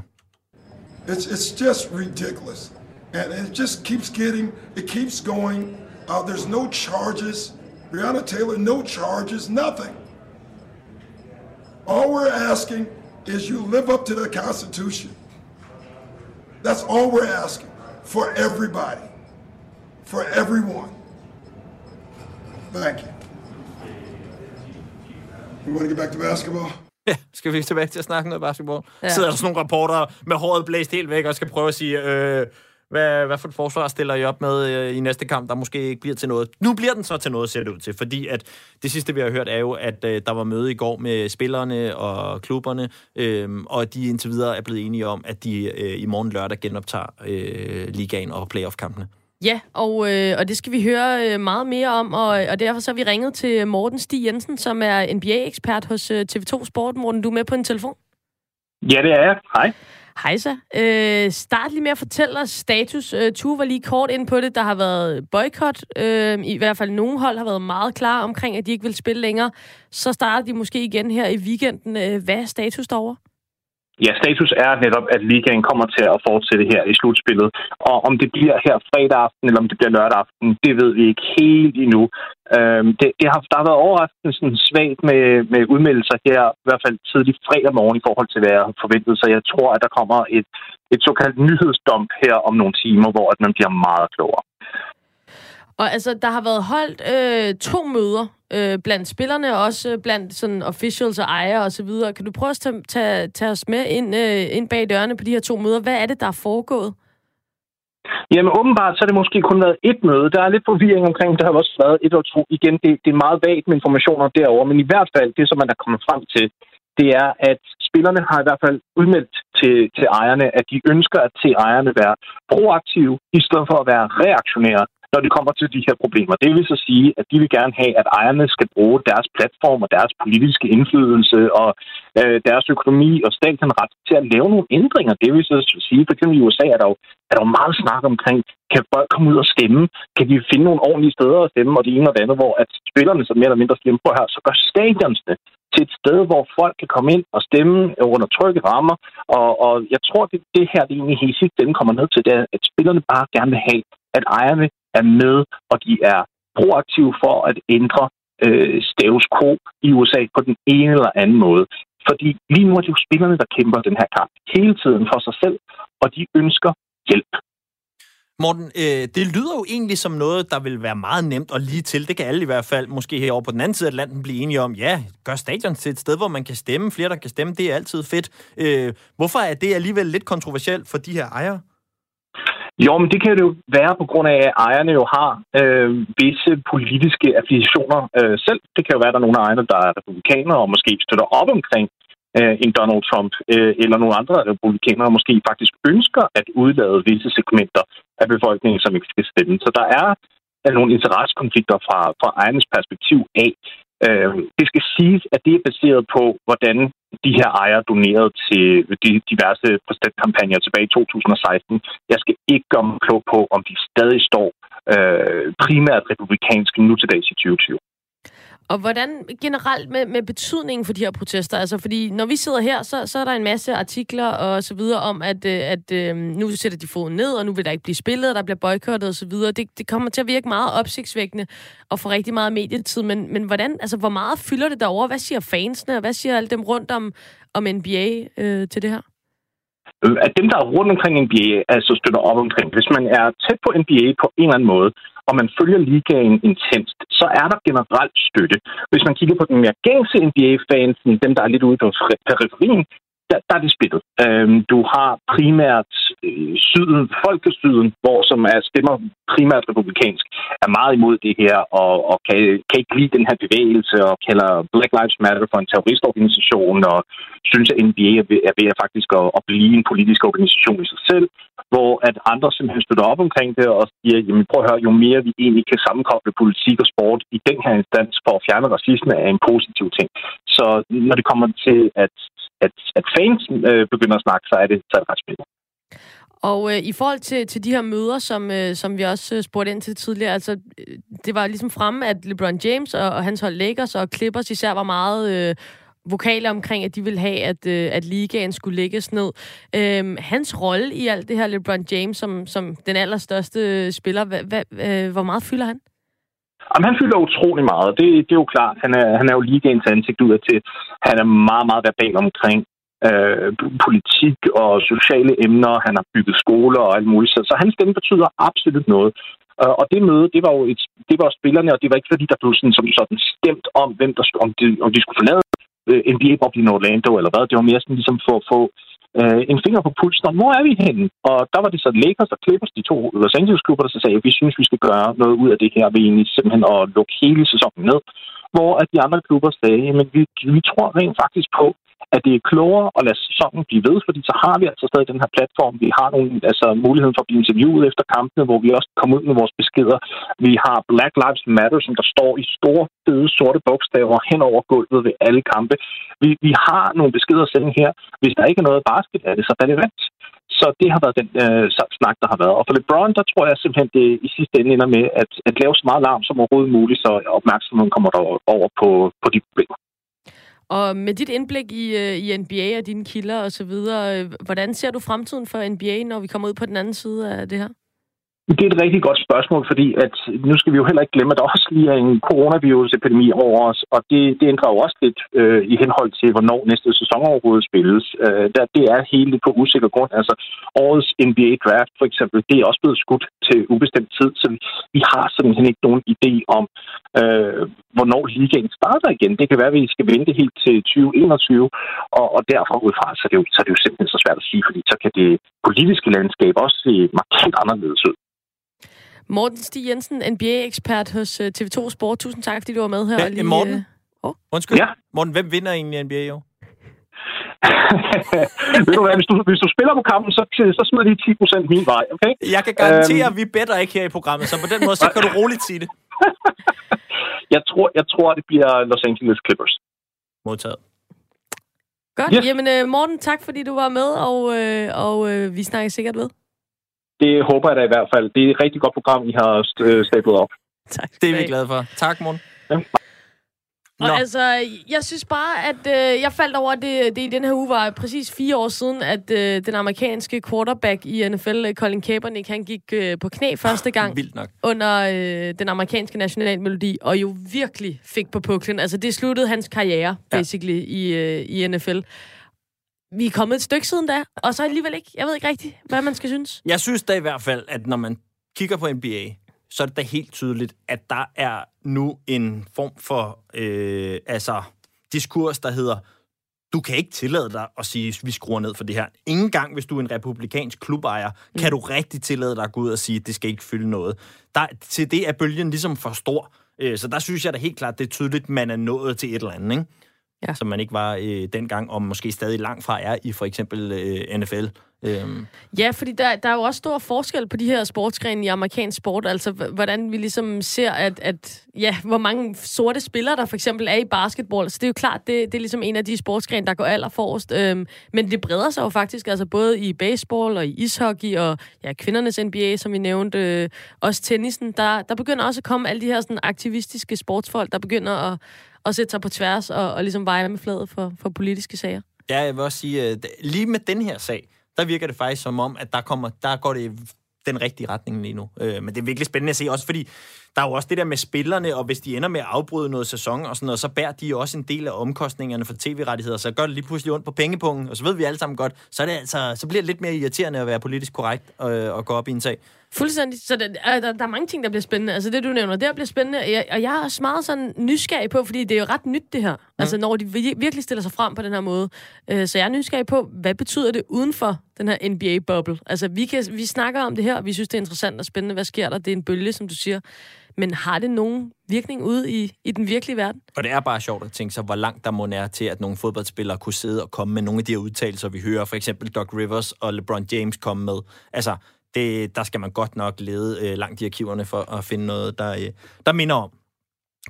Speaker 3: It's, it's just ridiculous. And it just keeps getting, it keeps going. Uh, there's no charges. Breonna Taylor, no charges, nothing. All we're asking is you live up to the Constitution. That's all we're asking for everybody, for everyone. Thank you. You want to get back to basketball?
Speaker 2: Ja, skal vi tilbage til at snakke noget basketball? Ja. Sidder der sådan nogle reportere med håret blæst helt væk og skal prøve at sige, øh, hvad, hvad for et forsvar stiller I op med øh, i næste kamp, der måske ikke bliver til noget? Nu bliver den så til noget, ser det ud til, fordi at det sidste, vi har hørt, er jo, at øh, der var møde i går med spillerne og klubberne, øh, og de indtil videre er blevet enige om, at de øh, i morgen lørdag genoptager øh, ligaen og playoff-kampene.
Speaker 1: Ja, og, øh, og det skal vi høre øh, meget mere om, og, og derfor så har vi ringet til Morten Stig Jensen, som er NBA-ekspert hos øh, TV2 Sport. Morten, du er med på en telefon?
Speaker 14: Ja, det er jeg. Hej.
Speaker 1: Hej så. Øh, start lige med at fortælle os status. Øh, Tue var lige kort ind på det. Der har været boykot. Øh, I hvert fald nogle hold har været meget klar omkring, at de ikke vil spille længere. Så starter de måske igen her i weekenden. Øh, hvad er status derovre?
Speaker 14: Ja, status er netop, at ligaen kommer til at fortsætte her i slutspillet. Og om det bliver her fredag aften, eller om det bliver lørdag aften, det ved vi ikke helt endnu. Øhm, det, det har, der har været overraskende sådan svagt med, med udmeldelser her, i hvert fald tidlig fredag morgen i forhold til, hvad jeg har forventet. Så jeg tror, at der kommer et, et såkaldt nyhedsdump her om nogle timer, hvor at man bliver meget klogere.
Speaker 1: Og altså, der har været holdt øh, to møder øh, blandt spillerne, og også øh, blandt sådan officials og ejere osv. Kan du prøve at tage, tage, tage os med ind, øh, ind bag dørene på de her to møder? Hvad er det, der er foregået?
Speaker 14: Jamen åbenbart, så har det måske kun været et møde. Der er lidt forvirring omkring, der har også været et eller to. Igen, det, det er meget vagt med informationer derover, men i hvert fald, det som man er kommet frem til, det er, at spillerne har i hvert fald udmeldt til, til ejerne, at de ønsker at se ejerne være proaktive, i stedet for at være reaktionære, når det kommer til de her problemer. Det vil så sige, at de vil gerne have, at ejerne skal bruge deres platform og deres politiske indflydelse og øh, deres økonomi og staten ret til at lave nogle ændringer. Det vil så sige, for eksempel i USA er der jo, er der jo meget snak omkring, kan folk komme ud og stemme? Kan de finde nogle ordentlige steder at stemme? Og det ene og det andet, hvor at spillerne så mere eller mindre stemmer på her, så gør stadionsene til et sted, hvor folk kan komme ind og stemme under trygge rammer. Og, og jeg tror, det, det her det egentlig helt sidst den kommer ned til, det er, at spillerne bare gerne vil have, at ejerne er med, og de er proaktive for at ændre øh, status quo i USA på den ene eller anden måde. Fordi lige nu er det jo spillerne, der kæmper den her kamp hele tiden for sig selv, og de ønsker hjælp.
Speaker 2: Morten, øh, det lyder jo egentlig som noget, der vil være meget nemt og lige til. Det kan alle i hvert fald, måske herovre på den anden side af Atlanten, blive enige om. Ja, gør stadion til et sted, hvor man kan stemme. Flere, der kan stemme, det er altid fedt. Øh, hvorfor er det alligevel lidt kontroversielt for de her ejere?
Speaker 14: Jo, men det kan det jo være på grund af, at ejerne jo har øh, visse politiske affiliationer øh, selv. Det kan jo være, at der er nogle af ejerne, der er republikanere og måske støtter op omkring øh, en Donald Trump øh, eller nogle andre republikanere måske faktisk ønsker at udlade visse segmenter af befolkningen, som ikke skal stemme. Så der er nogle interessekonflikter fra, fra ejernes perspektiv af. Øh, det skal siges, at det er baseret på, hvordan de her ejere doneret til de diverse præsidentkampagner tilbage i 2016. Jeg skal ikke gøre mig klog på, om de stadig står øh, primært republikanske nu til dags i 2020.
Speaker 1: Og hvordan generelt med, med betydningen for de her protester? Altså, fordi når vi sidder her, så, så er der en masse artikler og så videre om, at, øh, at øh, nu sætter de foden ned, og nu vil der ikke blive spillet, og der bliver boykottet og så videre. Det, det kommer til at virke meget opsigtsvækkende og få rigtig meget medietid. Men, men hvordan, altså, hvor meget fylder det derovre? Hvad siger fansene, og hvad siger alle dem rundt om, om NBA øh, til det her?
Speaker 14: At dem, der er rundt omkring NBA, altså støtter op omkring. Hvis man er tæt på NBA på en eller anden måde, og man følger ligaen intenst, så er der generelt støtte. Hvis man kigger på den mere gængse NBA-fansen, dem der er lidt ude på periferien, der, der er det splittet. Øhm, du har primært øh, syden, folkesyden, hvor som er stemmer primært republikansk, er meget imod det her, og, og kan, kan ikke lide den her bevægelse, og kalder Black Lives Matter for en terroristorganisation, og synes, at NBA er ved, er ved at faktisk at, at blive en politisk organisation i sig selv, hvor at andre simpelthen støtter op omkring det, og siger, jamen prøv at høre, jo mere vi egentlig kan sammenkoble politik og sport i den her instans for at fjerne racisme, er en positiv ting. Så når det kommer til, at, at, at fans øh, begynder at snakke, så er det, så er det ret spændende.
Speaker 1: Og øh, i forhold til, til de her møder, som, øh, som vi også øh, spurgte ind til tidligere, altså, øh, det var ligesom fremme, at LeBron James og, og hans hold Lakers og Clippers især var meget øh, vokale omkring, at de ville have, at, øh, at ligaen skulle lægges ned. Øhm, hans rolle i alt det her, LeBron James, som, som den allerstørste spiller, hva, hva, øh, hvor meget fylder han?
Speaker 14: Jamen, han fylder utrolig meget. Det, det er jo klart. Han er, han er jo ligaens ansigt ud af til. Han er meget, meget verbal omkring øh, politik og sociale emner. Han har bygget skoler og alt muligt. Så, så hans stemme betyder absolut noget. Øh, og det møde, det var jo et, det var spillerne, og det var ikke fordi, der blev sådan, som sådan stemt om, hvem der, om, de, om de skulle forlade øh, NBA-boblen i Orlando, eller hvad. Det var mere sådan ligesom for at få øh, en finger på pulsen om, hvor er vi henne? Og der var det så Lakers og Clippers, de to Los Angeles-klubber, der så sagde, at vi synes, vi skal gøre noget ud af det her ved egentlig simpelthen at lukke hele sæsonen ned. Hvor at de andre klubber sagde, at vi, vi tror rent faktisk på, at det er klogere at lade sæsonen blive ved, fordi så har vi altså stadig den her platform. Vi har nogle, altså, muligheden for at blive interviewet efter kampene, hvor vi også kommer ud med vores beskeder. Vi har Black Lives Matter, som der står i store, fede, sorte bogstaver hen over gulvet ved alle kampe. Vi, vi har nogle beskeder at sende her. Hvis der ikke er noget basket, er det så relevant. Så det har været den øh, snak, der har været. Og for LeBron, der tror jeg simpelthen, det i sidste ende ender med at, at lave så meget larm som overhovedet muligt, så opmærksomheden kommer der over på, på de problemer.
Speaker 1: Og med dit indblik i, øh, i NBA og dine kilder og så videre, øh, hvordan ser du fremtiden for NBA, når vi kommer ud på den anden side af det her?
Speaker 14: Det er et rigtig godt spørgsmål, fordi at nu skal vi jo heller ikke glemme, at der også lige er en coronavirusepidemi over os, og det, det ændrer jo også lidt øh, i henhold til, hvornår næste sæson overhovedet spilles. Øh, der, det er helt på usikker grund. Altså, årets NBA-draft for eksempel, det er også blevet skudt til ubestemt tid, så vi, vi har simpelthen ikke nogen idé om, øh, hvornår ligaen starter igen. Det kan være, at vi skal vente helt til 2021, og, og derfor udfra, så er, det jo, så er det jo simpelthen så svært at sige, fordi så kan det politiske landskab også se markant anderledes ud.
Speaker 1: Morten Stig Jensen, NBA-ekspert hos øh, TV2 Sport. Tusind tak, fordi du var med her.
Speaker 2: Ja, lige, Morten? Øh... Oh. Undskyld. Ja. Morten, hvem vinder egentlig NBA i år?
Speaker 14: Ved du hvad, hvis du, hvis du spiller på kampen, så, så smider de 10 procent min vej, okay?
Speaker 2: Jeg kan garantere, um... at vi bedre ikke her i programmet, så på den måde, så kan du roligt sige det.
Speaker 14: jeg, tror, jeg tror, det bliver Los Angeles Clippers.
Speaker 2: Modtaget.
Speaker 1: Godt. Yes. Jamen, øh, Morten, tak fordi du var med, og, og øh, vi snakker sikkert ved.
Speaker 14: Det håber jeg da i hvert fald. Det er et rigtig godt program, I har stablet op.
Speaker 1: Tak.
Speaker 2: Det er vi glade for. Tak, morgen. Ja.
Speaker 1: Og altså, jeg synes bare, at øh, jeg faldt over, at det, det i den her uge var præcis fire år siden, at øh, den amerikanske quarterback i NFL, øh, Colin Kaepernick, han gik øh, på knæ første gang
Speaker 2: Vildt nok.
Speaker 1: under øh, den amerikanske nationalmelodi, og jo virkelig fik på puklen. Altså, det sluttede hans karriere, basically, i, øh, i NFL. Vi er kommet et stykke siden da, og så alligevel ikke. Jeg ved ikke rigtigt, hvad man skal synes.
Speaker 2: Jeg synes da i hvert fald, at når man kigger på NBA, så er det da helt tydeligt, at der er nu en form for øh, altså, diskurs, der hedder, du kan ikke tillade dig at sige, at vi skruer ned for det her. Ingen gang, hvis du er en republikansk klubejer, mm. kan du rigtig tillade dig at gå ud og sige, at det skal ikke fylde noget. Der, til det er bølgen ligesom for stor. Øh, så der synes jeg da helt klart, det er tydeligt, man er nået til et eller andet, ikke?
Speaker 1: Ja.
Speaker 2: Som man ikke var øh, dengang, og måske stadig langt fra er i for eksempel øh, NFL. Øhm,
Speaker 1: Ja, fordi der, der er jo også stor forskel på de her sportsgrene i amerikansk sport. Altså, hvordan vi ligesom ser, at, at ja, hvor mange sorte spillere, der for eksempel er i basketball. Så det er jo klart, det, det er ligesom en af de sportsgrene, der går allerforrest. Øhm, men det breder sig jo faktisk, altså både i baseball og i ishockey og ja, kvindernes NBA, som vi nævnte. Øh, også tennisen. Der, der begynder også at komme alle de her sådan, aktivistiske sportsfolk, der begynder at, at sætte sig på tværs og, og ligesom veje med fladet for, for politiske sager.
Speaker 2: Ja, jeg vil også sige, øh, at lige med den her sag, der virker det faktisk som om, at der, kommer, der går det i den rigtige retning lige nu. Øh, men det er virkelig spændende at se, også fordi der er jo også det der med spillerne, og hvis de ender med at afbryde noget sæson og sådan noget, så bærer de jo også en del af omkostningerne for tv-rettigheder, så gør det lige pludselig ondt på pengepunkten, og så ved vi alle sammen godt, så, er det altså, så bliver det lidt mere irriterende at være politisk korrekt og, og gå op i en sag.
Speaker 1: Fuldstændig. Så der, der, der er mange ting, der bliver spændende. Altså det, du nævner, der bliver spændende. Jeg, og jeg er også meget sådan nysgerrig på, fordi det er jo ret nyt, det her. Mm. Altså når de vir- virkelig stiller sig frem på den her måde. Øh, så jeg er nysgerrig på, hvad betyder det uden for den her NBA-bubble? Altså vi, kan, vi snakker om det her, og vi synes, det er interessant og spændende. Hvad sker der? Det er en bølge, som du siger. Men har det nogen virkning ude i, i den virkelige verden?
Speaker 2: Og det er bare sjovt at tænke sig, hvor langt der må nære til, at nogle fodboldspillere kunne sidde og komme med nogle af de her udtalelser, vi hører. For eksempel Doc Rivers og LeBron James komme med. Altså, det, der skal man godt nok lede øh, langt i arkiverne for at finde noget, der, øh, der minder om.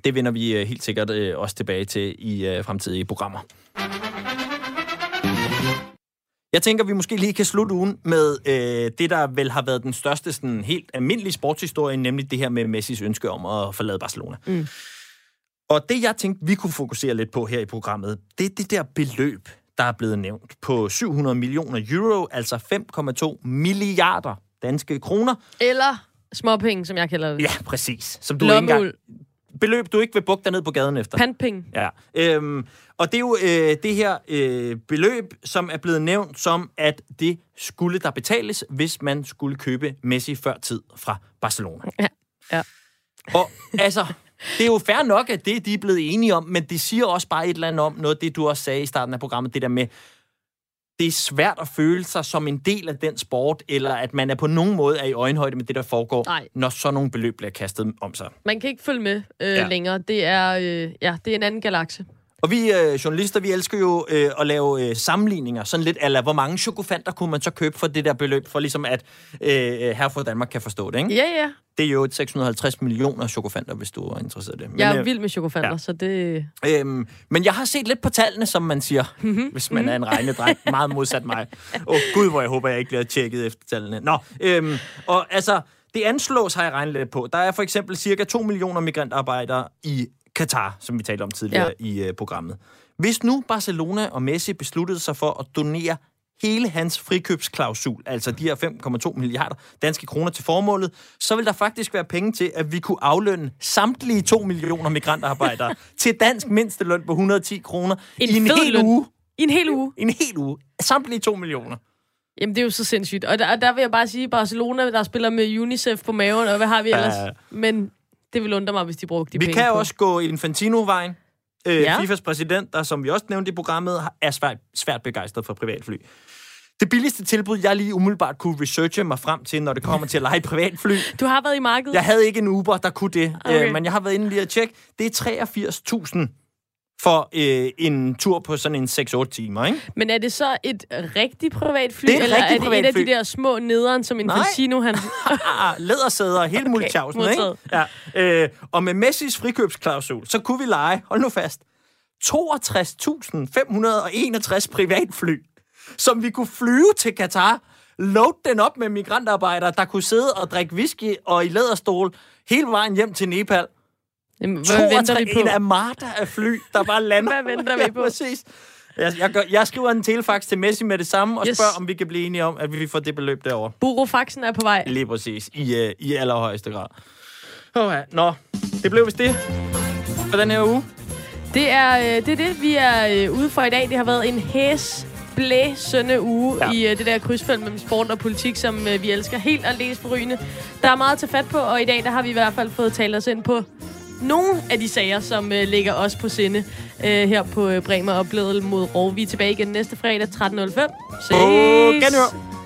Speaker 2: Det vender vi øh, helt sikkert øh, også tilbage til i øh, fremtidige programmer. Jeg tænker, vi måske lige kan slutte ugen med øh, det, der vel har været den største sådan, helt almindelige sportshistorie, nemlig det her med Messis ønske om at forlade Barcelona.
Speaker 1: Mm.
Speaker 2: Og det, jeg tænkte, vi kunne fokusere lidt på her i programmet, det er det der beløb, der er blevet nævnt på 700 millioner euro, altså 5,2 milliarder danske kroner.
Speaker 1: Eller småpenge, som jeg kalder det.
Speaker 2: Ja, præcis. Som du ikke engang, beløb, du ikke vil bukke dig ned på gaden efter.
Speaker 1: Pantpenge.
Speaker 2: Ja. Øhm, og det er jo øh, det her øh, beløb, som er blevet nævnt som, at det skulle der betales, hvis man skulle købe Messi før tid fra Barcelona.
Speaker 1: Ja. ja.
Speaker 2: Og altså, det er jo fair nok, at det de er blevet enige om, men det siger også bare et eller andet om noget det, du også sagde i starten af programmet, det der med, det er svært at føle sig som en del af den sport, eller at man er på nogen måde er i øjenhøjde med det, der foregår,
Speaker 1: Nej.
Speaker 2: når så nogle beløb bliver kastet om sig.
Speaker 1: Man kan ikke følge med øh,
Speaker 2: ja.
Speaker 1: længere. Det er, øh, ja, det er en anden galakse.
Speaker 2: Og vi øh, journalister, vi elsker jo øh, at lave øh, sammenligninger, sådan lidt eller hvor mange chokofanter kunne man så købe for det der beløb, for ligesom at øh, her fra Danmark kan forstå det, ikke?
Speaker 1: Ja, ja.
Speaker 2: Det er jo et 650 millioner chokofanter, hvis du er interesseret i det. Men,
Speaker 1: Jeg er
Speaker 2: øh,
Speaker 1: vild med chokofanter,
Speaker 2: ja.
Speaker 1: så det...
Speaker 2: Øhm, men jeg har set lidt på tallene, som man siger,
Speaker 1: Mhm.
Speaker 2: hvis man er en regnedreng. Meget modsat mig. Åh oh, gud, hvor jeg håber, jeg ikke bliver tjekket efter tallene. Nå, øhm, og altså, det anslås, har jeg regnet lidt på. Der er for eksempel cirka 2 millioner migrantarbejdere i Katar, som vi talte om tidligere ja. i uh, programmet. Hvis nu Barcelona og Messi besluttede sig for at donere hele hans frikøbsklausul, altså de her 5,2 milliarder danske kroner til formålet, så vil der faktisk være penge til, at vi kunne aflønne samtlige 2 millioner migrantarbejdere til dansk mindsteløn på 110 kroner
Speaker 1: En
Speaker 2: i en hel
Speaker 1: løn.
Speaker 2: uge.
Speaker 1: I en hel uge.
Speaker 2: I en hel uge. Samtlige 2 millioner.
Speaker 1: Jamen, det er jo så sindssygt. Og der, der vil jeg bare sige, Barcelona, der spiller med UNICEF på maven, og hvad har vi
Speaker 2: Ja.
Speaker 1: ellers? Men det vil undre mig, hvis de brugte de
Speaker 2: Vi
Speaker 1: penge
Speaker 2: kan
Speaker 1: på.
Speaker 2: også gå Infantino-vejen. Øh,
Speaker 1: Ja.
Speaker 2: FIFAs præsident, der som vi også nævnte i programmet, er svært, svært begejstret for privatfly. Det billigste tilbud, jeg lige umiddelbart kunne researche mig frem til, når det kommer til at lege privatfly.
Speaker 1: Du har været i markedet?
Speaker 2: Jeg havde ikke en Uber, der kunne det,
Speaker 1: Okay.
Speaker 2: øh, men jeg har været inde lige at tjekke. Det er 83.000 for øh, en tur på sådan en 6-8 timer, ikke?
Speaker 1: Men er det så et rigtigt privatfly,
Speaker 2: Det er
Speaker 1: eller er det et af de der små nederen, som Infantino han...
Speaker 2: lædersæder, hele okay, multjavsen, ikke? Ja. Øh, og med Messis frikøbsklausul, så kunne vi lege, hold nu fast, 62.561 privatfly, som vi kunne flyve til Katar, load den op med migrantarbejdere, der kunne sidde og drikke whisky og i læderstol hele vejen hjem til Nepal.
Speaker 1: Jamen, hvad venter vi på?
Speaker 2: En armada af fly, der bare lander.
Speaker 1: Hvad venter vi
Speaker 2: Ja,
Speaker 1: på?
Speaker 2: præcis. Jeg, jeg, gør, jeg skriver en telefax til Messi med det samme, og
Speaker 1: Yes.
Speaker 2: spørger, om vi kan blive enige om, at vi får det beløb derovre.
Speaker 1: Burofaxen er på vej.
Speaker 2: Lige præcis. I, uh, i allerhøjeste grad. Oh, ja. Nå, det blev vist det for den her uge.
Speaker 1: Det er, øh, det er det, vi er øh, ude for i dag. Det har været en hæs blæsende uge ja. i øh, det der krydsfelt mellem sport og politik, som øh, vi elsker helt aldeles forrygende. Der er meget at tage fat på, og i dag der har vi i hvert fald fået talt os ind på nogle af de sager, som øh, ligger os på sinde øh, her på øh, Bremer og mod Rov. Vi er tilbage igen næste fredag 13.05. Ses!
Speaker 2: På genhør.